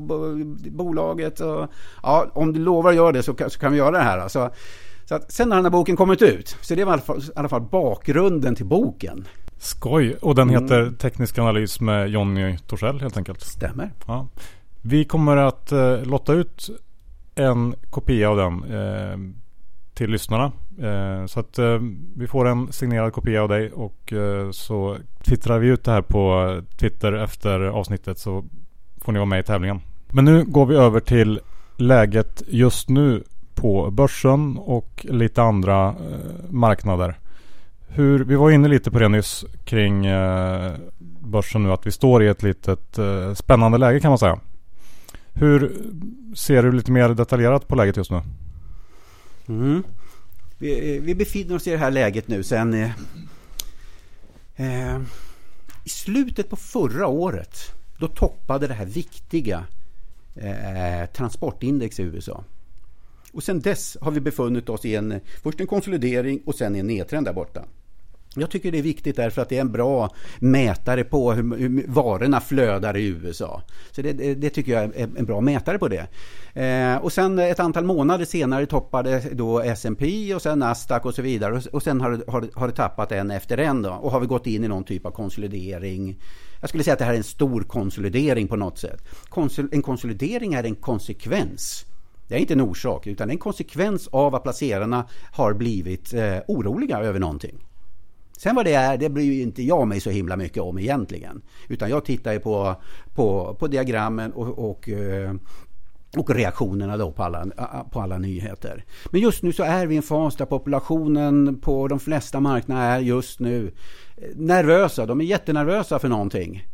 bolaget. Och, ja, om du lovar att göra det så kan, så kan vi göra det här. Alltså, så att, sen har den här boken kommit ut. Så det var i alla fall, i alla fall bakgrunden till boken. Skoj! Och den mm. heter mm. Teknisk analys med Jonny Torssell helt enkelt. Stämmer. Ja. Vi kommer att eh, lotta ut en kopia av den eh, till lyssnarna. Eh, så att eh, vi får en signerad kopia av dig och eh, så twittrar vi ut det här på Twitter efter avsnittet så får ni vara med i tävlingen. Men nu går vi över till läget just nu på börsen och lite andra eh, marknader. Hur, vi var inne lite på det nyss kring eh, börsen nu att vi står i ett litet eh, spännande läge kan man säga. Hur ser du lite mer detaljerat på läget just nu? Mm. Vi, vi, befinner oss i det här läget nu sen eh, eh i slutet på förra året Då toppade det här viktiga eh, transportindex i USA. Och sen dess har vi befunnit oss i en, först en konsolidering och sen en nedtrend där borta. Jag tycker det är viktigt därför att det är en bra mätare på hur, varorna flödar i USA. Så det, det, tycker jag är en bra mätare på det. Eh, och sen ett antal månader senare toppade då S&P och sen Nasdaq och så vidare. Och, och sen har det, har, har det tappat en efter en då. Och har vi gått in i någon typ av konsolidering. Jag skulle säga att det här är en stor konsolidering på något sätt. Konsol, en konsolidering är en konsekvens. Det är inte en orsak utan en konsekvens av att placerarna har blivit eh, oroliga över någonting. Sen vad det är, det bryr inte jag mig så himla mycket om egentligen. Utan jag tittar ju på, på, på diagrammen och, och, eh, och reaktionerna då på alla, på alla nyheter. Men just nu så är vi i en fas där populationen på de flesta marknader är just nu eh, nervösa. De är jättenervösa för någonting.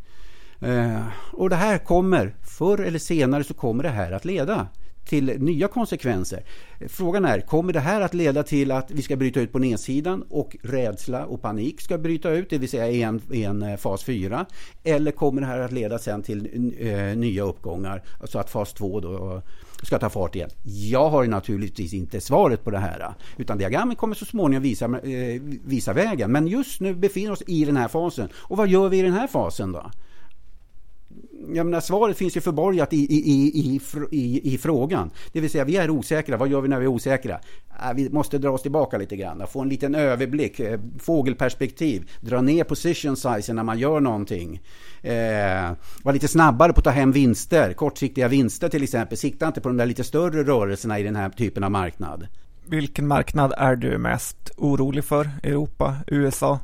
Eh, och det här kommer, förr eller senare så kommer det här att leda till nya konsekvenser. Frågan är, kommer det här att leda till att vi ska bryta ut på nedsidan och rädsla och panik ska bryta ut, det vill säga i en, en eh, fas 4? Eller kommer det här att leda sen till eh, nya uppgångar, så att fas 2 då ska ta fart igen? Jag har naturligtvis inte svaret på det här, eh, utan diagrammet kommer så småningom visa, visa vägen. Men just nu befinner vi oss i den här fasen. Och vad gör vi i den här fasen då? Jag menar, svaret finns ju förborgat i, i, i, i, i, frågan. Det vill säga, vi är osäkra. Vad gör vi när vi är osäkra? Äh, vi måste dra oss tillbaka lite grann. Få en liten överblick, eh, fågelperspektiv. Dra ner position size när man gör någonting. Eh, vara lite snabbare på att ta hem vinster. Kortsiktiga vinster till exempel. Sikta inte på de där lite större rörelserna i den här typen av marknad. Vilken marknad är du mest orolig för? Europa, USA?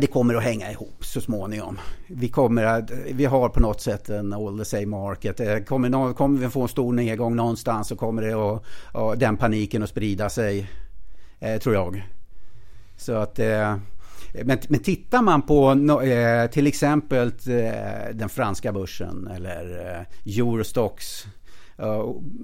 Det kommer att hänga ihop så småningom. Vi, kommer att, vi har på något sätt en all the same market. Eh, kommer, kommer vi få en stor nedgång någonstans så kommer det att, och den paniken att sprida sig, eh, tror jag. Så att... Eh, men, men tittar man på eh, till exempel eh, den franska börsen eller eh, Eurostox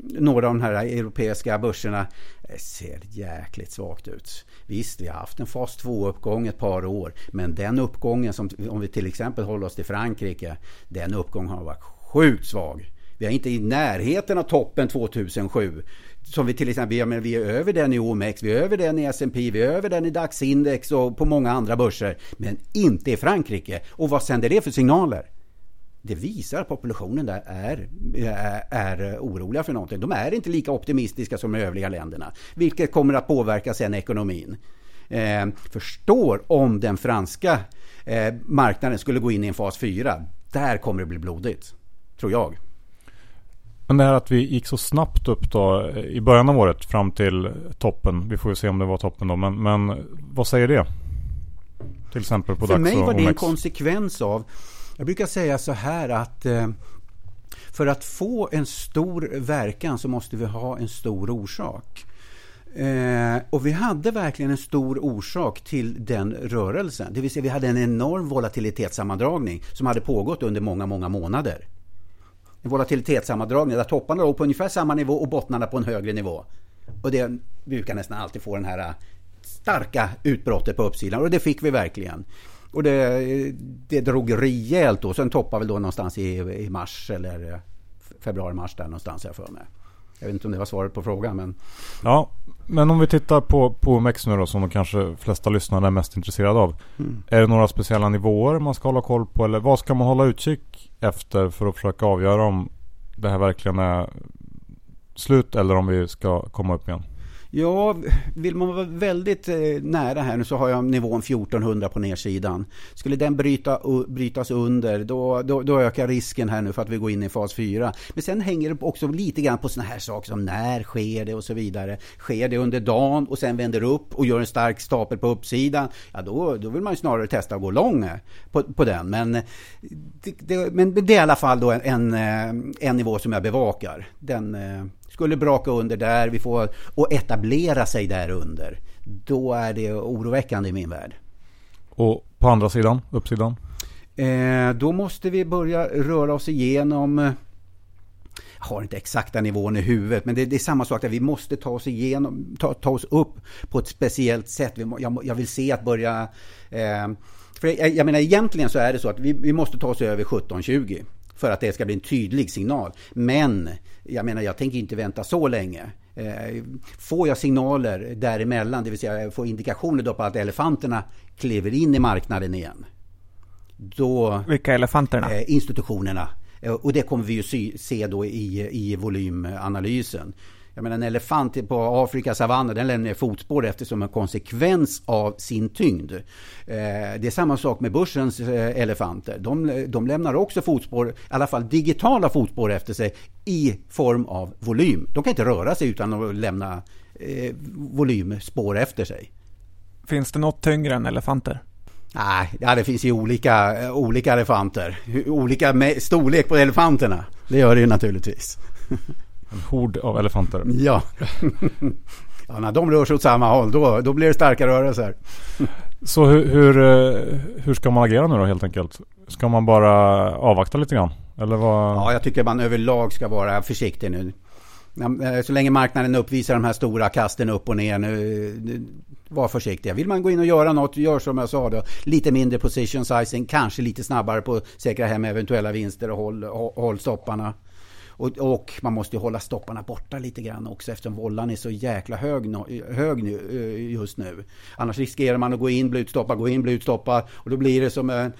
några av de här europeiska börserna eh, ser jäkligt svagt ut. Visst, vi har haft en fas 2-uppgång ett par år, men den uppgången, som, om vi till exempel håller oss till Frankrike, den uppgången har varit sjukt svag. Vi är inte i närheten av toppen 2007. Som vi till exempel, jag men vi är över den i OMX, vi är över den i S&P, vi är över den i DAX-index och på många andra börser. Men inte i Frankrike. Och vad sänder det för signaler? Det visar att populationen där är, är oroliga för någonting. De är inte lika optimistiska som de övriga länderna, vilket kommer att påverka sen ekonomin. Eh, förstår om den franska eh, marknaden skulle gå in i en fas 4. Där kommer det bli blodigt, tror jag. Men det här att vi gick så snabbt upp då i början av året fram till toppen. Vi får ju se om det var toppen då. Men, men vad säger det? Till exempel på För mig var det en konsekvens av jag brukar säga så här att eh, för att få en stor verkan så måste vi ha en stor orsak. Eh, och vi hade verkligen en stor orsak till den rörelsen. Det vill säga vi hade en enorm volatilitetssammandragning som hade pågått under många, många månader. En volatilitetssammandragning där topparna låg på ungefär samma nivå och bottnarna på en högre nivå. Och det brukar nästan alltid få den här starka utbrottet på uppsidan och det fick vi verkligen. Och det, det drog rejält då. Sen toppade väl då någonstans i, i mars eller februari-mars där någonstans jag för mig. Jag vet inte om det var svaret på frågan men... Ja, men om vi tittar på, på OMX nu då som de kanske flesta lyssnare är mest intresserade av. Mm. Är det några speciella nivåer man ska hålla koll på eller vad ska man hålla utkik efter för att försöka avgöra om det här verkligen är slut eller om vi ska komma upp igen? Ja, vill man vara väldigt eh, nära här nu så har jag nivån 1400 på nedsidan. Skulle den bryta, brytas under då, då, då, ökar risken här nu för att vi går in i fas 4. Men sen hänger det också lite grann på sådana här saker som när sker det och så vidare. Sker det under dagen och sen vänder upp och gör en stark stapel på uppsidan, ja då, då vill man ju snarare testa att gå lång eh, på, på den. Men eh, det, det, men det är i alla fall då en, en, en nivå som jag bevakar. Den skulle braka under där, vi får och etablera sig där under. Då är det oroväckande i min värld. Och på andra sidan, uppsidan? Eh, då måste vi börja röra oss igenom har inte exakta nivån i huvudet, men det, det är samma sak där. Vi måste ta oss igenom, ta, ta oss upp på ett speciellt sätt. Vi, jag, jag vill se att börja... Eh, för jag, jag menar egentligen så är det så att vi, vi måste ta oss över 1720 för att det ska bli en tydlig signal. Men jag menar, jag tänker inte vänta så länge. Eh, får jag signaler däremellan, det vill säga jag får indikationer då på att elefanterna kliver in i marknaden igen. Då, Vilka elefanterna? Eh, institutionerna. Eh, och det kommer vi ju se då i, i volymanalysen. Jag menar en elefant på Afrikas savanner den lämnar fotspår eftersom en konsekvens av sin tyngd. Eh, det är samma sak med börsens eh, elefanter. De, de lämnar också fotspår, i alla fall digitala fotspår efter sig i form av volym. De kan inte röra sig utan att lämna eh, volymspår efter sig. Finns det något tyngre än elefanter? Nej, ja, det finns ju olika, olika elefanter. Olika storlek på elefanterna. Det gör det ju naturligtvis. En hord av elefanter. Ja. ja, när de rör sig åt samma håll då, då blir det starka rörelser. Så hur, hur, eh, hur ska man agera nu då helt enkelt? Ska man bara avvakta lite grann? Eller vad? Ja, jag tycker man överlag ska vara försiktig nu. Eh, så länge marknaden uppvisar de här stora kasten upp och ner nu, var försiktiga. Vill man gå in och göra något, gör som jag sa då. Lite mindre position sizing, kanske lite snabbare på att säkra hem eventuella vinster och håll, håll stopparna. Och, och, man måste hålla stopparna borta lite grann också eftersom vållan är så jäkla hög, hög nu, eh, just nu. Annars riskerar man att gå in, bli utstoppad, gå in, bli utstoppad. Och då blir det som en...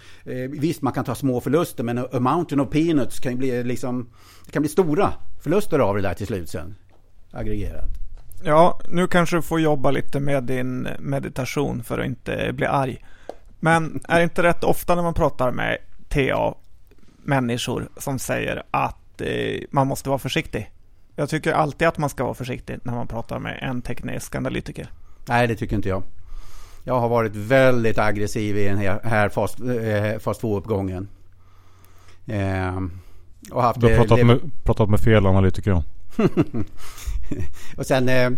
Visst, man kan ta små förluster men a mountain of peanuts kan bli liksom... Det kan bli stora förluster av det där till slut sen. Aggregerat. Ja, nu kanske du får jobba lite med din meditation för att inte bli arg. Men är det inte rätt ofta när man pratar med TA människor som säger att eh, man måste vara försiktig. Jag tycker alltid att man ska vara försiktig när man pratar med en teknisk analytiker. Nej, det tycker inte jag. Jag har varit väldigt aggressiv i den här, fas, eh, fas 2-uppgången. Eh, och haft du har pratat, med, pratat med fel analytiker. och sen eh,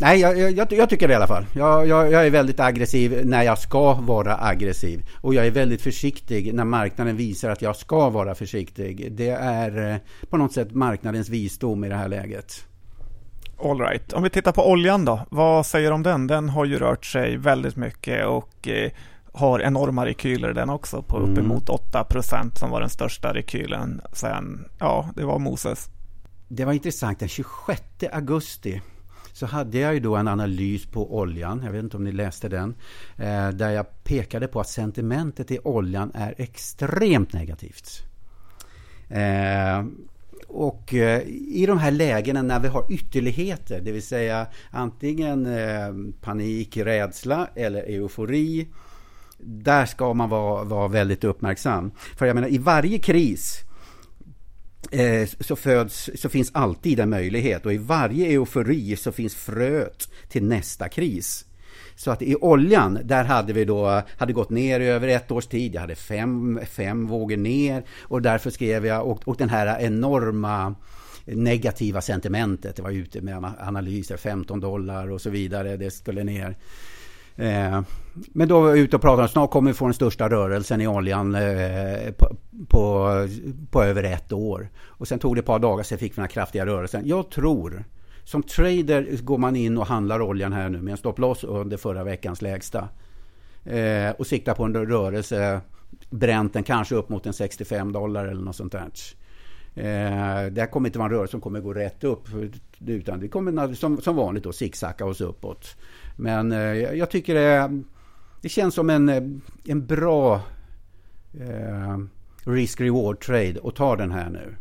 Nej, jag, jag, jag, tycker det i alla fall. Jag, jag, är väldigt aggressiv när jag ska vara aggressiv. Och jag är väldigt försiktig när marknaden visar att jag ska vara försiktig. Det är eh, på något sätt marknadens visdom i det här läget. All right. Om vi tittar på oljan då. Vad säger du om den? Den har ju rört sig väldigt mycket och eh, har enorma rekyler den också på mm. uppemot 8% som var den största rekylen sen, ja, det var Moses. Det var intressant. Den 26 augusti så hade jag ju då en analys på oljan, jag vet inte om ni läste den, eh, där jag pekade på att sentimentet i oljan är extremt negativt. Eh, och eh, i de här lägena när vi har ytterligheter, det vill säga antingen panik, rädsla eller eufori, där ska man vara, vara väldigt uppmärksam. För jag menar, i varje kris Eh, så, föds, så finns alltid en möjlighet och i varje eufori så finns fröet till nästa kris. Så att i oljan, där hade vi då, hade gått ner i över ett års tid. Jag hade fem, fem vågor ner och därför skrev jag, och, och den här enorma negativa sentimentet. Det var ute med analyser, 15 dollar och så vidare. Det skulle ner. Eh, men då var jag ute och pratade, snart kommer vi få den största rörelsen i oljan eh, på, på, på, över ett år. Och sen tog det ett par dagar sen fick vi den här kraftiga rörelsen. Jag tror, som trader går man in och handlar oljan här nu med en stopploss under förra veckans lägsta. Eh, och siktar på en rörelse, bränt den kanske upp mot en 65 dollar eller något sånt där. Eh, det här kommer inte vara en rörelse som kommer gå rätt upp. Utan det kommer som, som vanligt då zigzacka oss uppåt. Men eh, jag tycker det, det känns som en, eh, en bra eh, risk-reward trade att ta den här nu.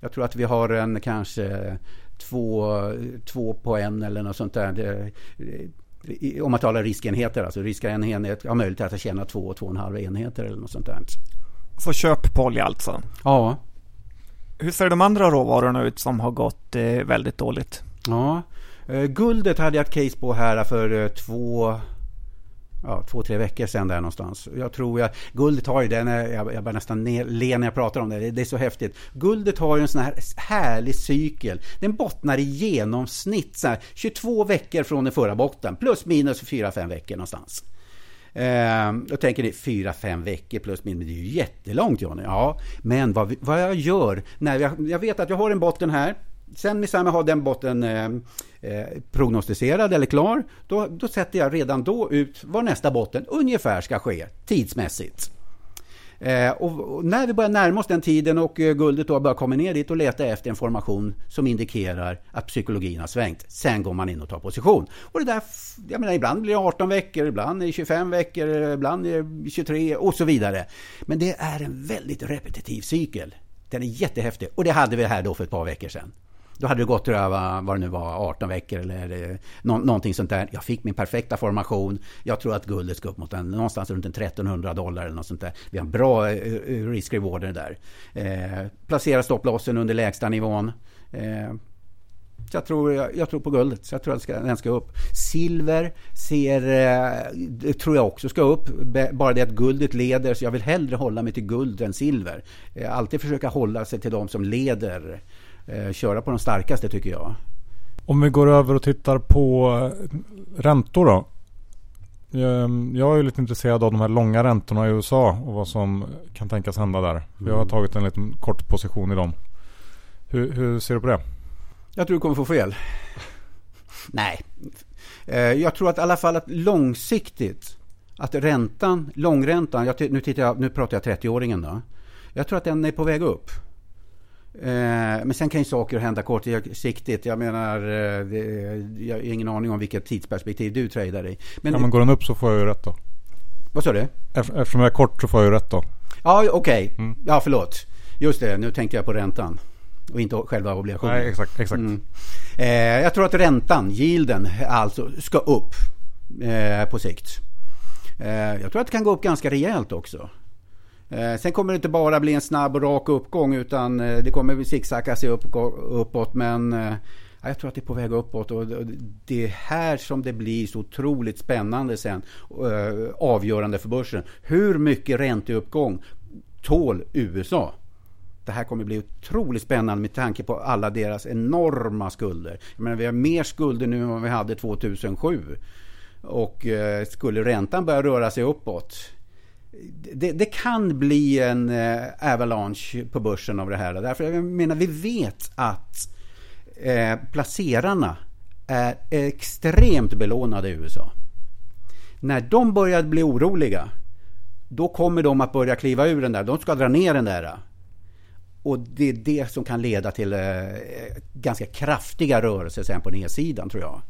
Jag tror att vi har en kanske två, två på en eller något sånt där. Det, om man talar riskenheter, alltså riskenhet har möjlighet att tjäna två och två och en halv enheter eller något sånt där. Så köp på olja alltså? Ja. Hur ser de andra råvarorna ut som har gått eh, väldigt dåligt? Ja, Eh, guldet hade jag ett case på här för eh, två, ja, två, tre veckor sedan där någonstans. Jag tror jag, guldet har ju den, eh, jag, jag börjar nästan le när jag pratar om det, det är så häftigt. Guldet har ju en sån här härlig cykel. Den bottnar i genomsnitt så här, 22 veckor från den förra botten, plus minus 4-5 veckor någonstans. Eh, då tänker ni fyra, fem veckor plus minus. Det är ju jättelångt Johnny. Ja, men vad, vad jag gör när jag, jag vet att jag har en botten här. Sen när jag har den botten eh, eh, prognostiserad eller klar, då, då sätter jag redan då ut var nästa botten ungefär ska ske tidsmässigt. Eh, och, och, när vi börjar närma oss den tiden och eh, guldet då börjar komma ner dit och leta efter en formation som indikerar att psykologin har svängt. Sen går man in och tar position. Och det där, jag menar, ibland blir det 18 veckor, ibland är det 25 veckor, ibland är det 23 och så vidare. Men det är en väldigt repetitiv cykel. Den är jättehäftig och det hade vi här då för ett par veckor sedan. Då hade det gått över vad det nu var, 18 veckor eller eh, nå, någonting sånt där. Jag fick min perfekta formation. Jag tror att guldet ska upp mot en, någonstans runt en 1300 dollar eller något sånt där. Vi har en bra eh, eh, risk-rewarder där. Eh, placera stopplossen under lägsta nivån. Eh, jag tror, jag, jag, tror på guldet, så jag tror att ska, den ska upp. Silver ser, eh, tror jag också ska upp. Bara det att guldet leder, så jag vill hellre hålla mig till guld än silver. Eh, alltid försöka hålla sig till de som leder eh, köra på de starkaste tycker jag. Om vi går över och tittar på eh, räntor då. Ehm, jag är lite intresserad av de här långa räntorna i USA och vad som kan tänkas hända där. Jag har mm. tagit en liten kort position i dem. Hur, hur ser du på det? Jag tror du kommer få fel. Nej. Eh, jag tror att i alla fall att långsiktigt att räntan, långräntan, jag, nu, tittar jag, nu pratar jag 30-åringen då. Jag tror att den är på väg upp. Eh, men sen kan ju saker hända kortsiktigt. Jag menar, eh, det, jag har ingen aning om vilket tidsperspektiv du tradar i. Men, ja, men går den upp så får jag ju rätt då. Vad sa du? Eftersom jag är kort så får jag ju rätt då. Ja, okej. Okay. Mm. Ja, förlåt. Just det, nu tänkte jag på räntan. Och inte själva obligationen. Nej, exakt. exakt. Mm. Eh, jag tror att räntan, yielden, alltså ska upp eh, på sikt. Eh, jag tror att det kan gå upp ganska rejält också. Eh, sen kommer det inte bara bli en snabb och rak uppgång utan eh, det kommer zigzacka sig upp, uppåt. Men eh, jag tror att det är på väg uppåt och det är här som det blir så otroligt spännande sen. Avgörande för börsen. Hur mycket ränteuppgång tål USA? Det här kommer bli otroligt spännande med tanke på alla deras enorma skulder. Jag menar, vi har mer skulder nu än vad vi hade 2007. Och skulle räntan börja röra sig uppåt det, det, kan bli en eh, avalanche på börsen av det här. Därför jag menar, vi vet att eh, placerarna är extremt belånade i USA. När de börjar bli oroliga, då kommer de att börja kliva ur den där. De ska dra ner den där. Och det är det som kan leda till eh, ganska kraftiga rörelser sen på nedsidan tror jag.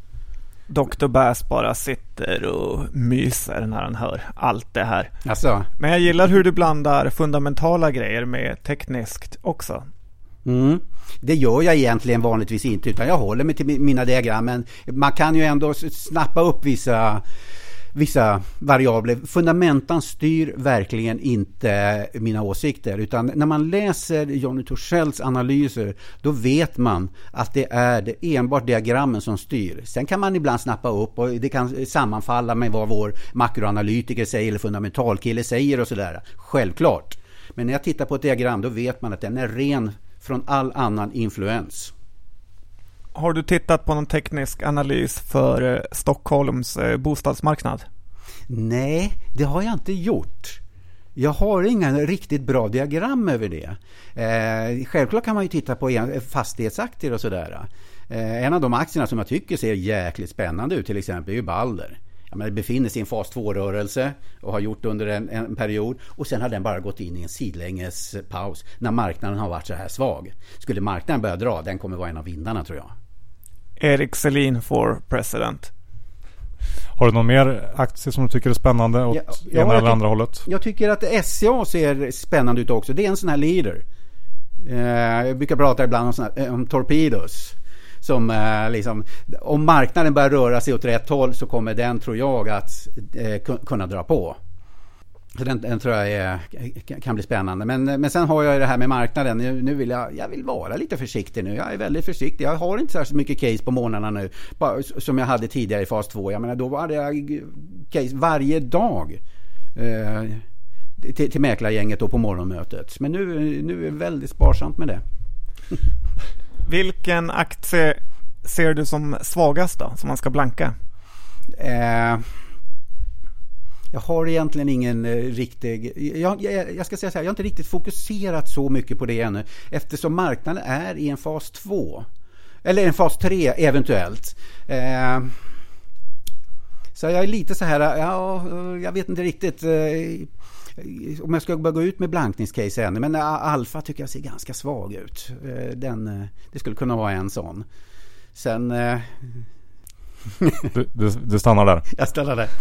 Dr. Bass bara sitter och myser när han hör allt det här. Alltså. Men jag gillar hur du blandar fundamentala grejer med tekniskt också. Mm. Det gör jag egentligen vanligtvis inte utan jag håller mig till mina diagram. Men man kan ju ändå snappa upp vissa vissa variabler. Fundamentan styr verkligen inte mina åsikter utan när man läser Johnny Torssells analyser då vet man att det är det enbart diagrammen som styr. Sen kan man ibland snappa upp och det kan sammanfalla med vad vår makroanalytiker säger eller fundamentalkille säger och sådär. Självklart. Men när jag tittar på ett diagram då vet man att den är ren från all annan influens. Har du tittat på någon teknisk analys för eh, Stockholms eh, bostadsmarknad? Nej, det har jag inte gjort. Jag har inga riktigt bra diagram över det. Eh, självklart kan man ju titta på eh, fastighetsaktier och sådär. Eh, en av de aktierna som jag tycker ser jäkligt spännande ut till exempel är ju Balder. Ja, men det befinner sig i en fas 2-rörelse och har gjort under en, en, period. Och sen har den bara gått in i en sidlänges paus när marknaden har varit så här svag. Skulle marknaden börja dra, den kommer vara en av vinnarna tror jag. Erik Selin for president. Har du någon mer aktie som du tycker är spännande åt ja, ja, ena eller andra hållet? Jag tycker att SCA ser spännande ut också. Det är en sån här leader. Eh, jag brukar prata ibland om, såna, eh, om torpedos. Som eh, liksom, om marknaden börjar röra sig åt rätt håll så kommer den, tror jag, att eh, kunna dra på. Så den, den, tror jag är, kan bli spännande. Men, eh, men sen har jag det här med marknaden. Nu, nu, vill jag, jag vill vara lite försiktig nu. Jag är väldigt försiktig. Jag har inte särskilt mycket case på månaderna nu. Bara, som jag hade tidigare i fas 2. Jag menar, då hade jag case varje dag. Eh, till, till mäklargänget då på morgonmötet. Men nu, nu är det väldigt sparsamt med det. Vilken aktie ser du som svagast då? Som man ska blanka? Eh, jag har egentligen ingen eh, riktig... Jag, jag, jag, ska säga så här, jag har inte riktigt fokuserat så mycket på det ännu eftersom marknaden är i en fas 2. Eller en fas 3 eventuellt. Eh, så jag är lite så här, ja, jag vet inte riktigt eh, om jag ska börja gå ut med blankningscase ännu. Men Alfa tycker jag ser ganska svag ut. Eh, den, eh, det skulle kunna vara en sån. Sen... Du, du, du stannar där? Jag stannar där.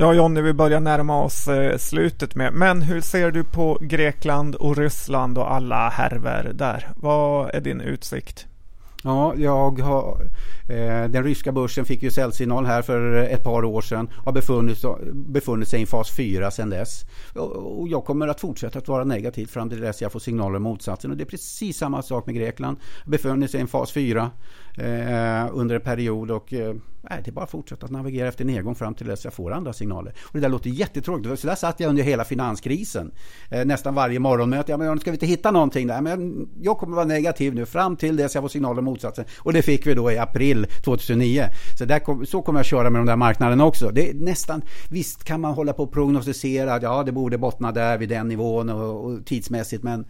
Ja Jonny, vi börjar närma oss slutet med. Men hur ser du på Grekland och Ryssland och alla härver där? Vad är din utsikt? Ja, jag har, eh, den ryska börsen fick ju säljsignal här för ett par år sedan och har befunnit, befunnit sig i fas 4 sedan dess. Och, och jag kommer att fortsätta att vara negativ fram till dess jag får signaler om motsatsen. Och det är precis samma sak med Grekland. Befunnit sig i en fas 4 Eh, under en period och eh, Nej, det är bara att fortsätta att navigera efter nedgång fram till dess jag får andra signaler. Och det där låter jättetråkigt. Så där satt jag under hela finanskrisen. Eh, nästan varje morgonmöte. Ja, men ska vi inte hitta någonting där? Men jag kommer vara negativ nu fram till dess jag får signaler om motsatsen. Och det fick vi då i april 2009. Så, där kom, så kommer jag köra med de där marknaderna också. Det är nästan, visst kan man hålla på och prognostisera. Ja, det borde bottna där vid den nivån och, och tidsmässigt. Men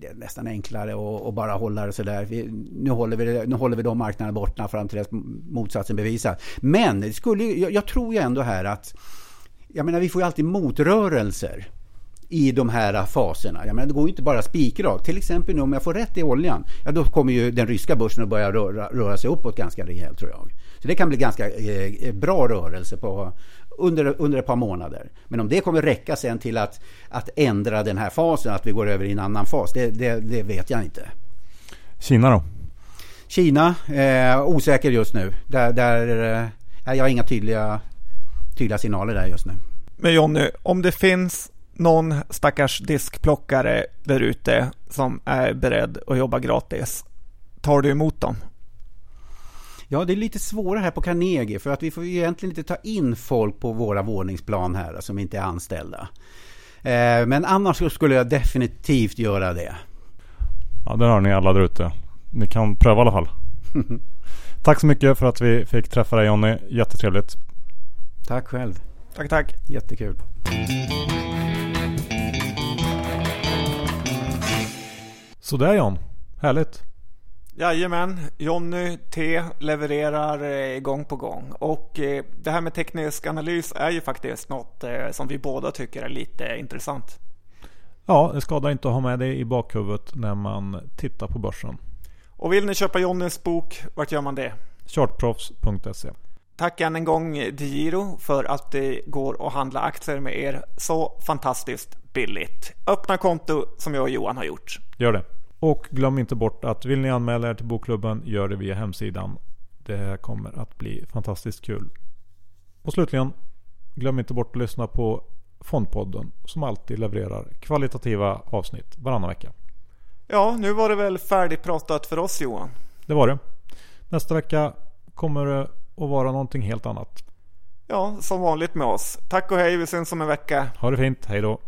det är nästan enklare att bara hålla det sådär. Nu håller vi, nu håller vi de marknaderna borta fram till dess motsatsen bevisas. Men skulle, jag, jag tror ju ändå här att jag menar, vi får ju alltid motrörelser i de här faserna. Jag menar, det går ju inte bara spikrakt. Till exempel nu om jag får rätt i oljan, ja, då kommer ju den ryska börsen att börja röra, röra sig uppåt ganska rejält tror jag. Så det kan bli ganska eh, bra rörelse på, under, under ett par månader. Men om det kommer räcka sen till att, att ändra den här fasen, att vi går över i en annan fas, det, det, det vet jag inte. Kina då? Kina, eh, osäker just nu. Där, där, eh, jag har inga tydliga, tydliga signaler där just nu. Men Jonny, om det finns någon stackars diskplockare där ute som är beredd att jobba gratis, tar du emot dem? Ja, det är lite svårare här på Carnegie för att vi får ju egentligen inte ta in folk på våra våningsplan här som inte är anställda. Eh, men annars skulle jag definitivt göra det. Ja, det har ni alla där ute. Ni kan pröva i alla fall. tack så mycket för att vi fick träffa dig Jonny. Jättetrevligt. Tack själv. Tack, tack. Jättekul. Sådär John. Härligt. Jajamän, Jonny T levererar eh, gång på gång och eh, det här med teknisk analys är ju faktiskt något eh, som vi båda tycker är lite intressant. Ja, det skadar inte att ha med det i bakhuvudet när man tittar på börsen. Och vill ni köpa Jonnys bok, vart gör man det? Chartproffs.se Tack än en gång Digiro för att det går att handla aktier med er så fantastiskt billigt. Öppna konto som jag och Johan har gjort. Gör det. Och glöm inte bort att vill ni anmäla er till bokklubben, gör det via hemsidan. Det kommer att bli fantastiskt kul. Och slutligen, glöm inte bort att lyssna på Fondpodden som alltid levererar kvalitativa avsnitt varannan vecka. Ja, nu var det väl färdigpratat för oss Johan? Det var det. Nästa vecka kommer det att vara någonting helt annat. Ja, som vanligt med oss. Tack och hej, vi syns om en vecka. Ha det fint, hej då.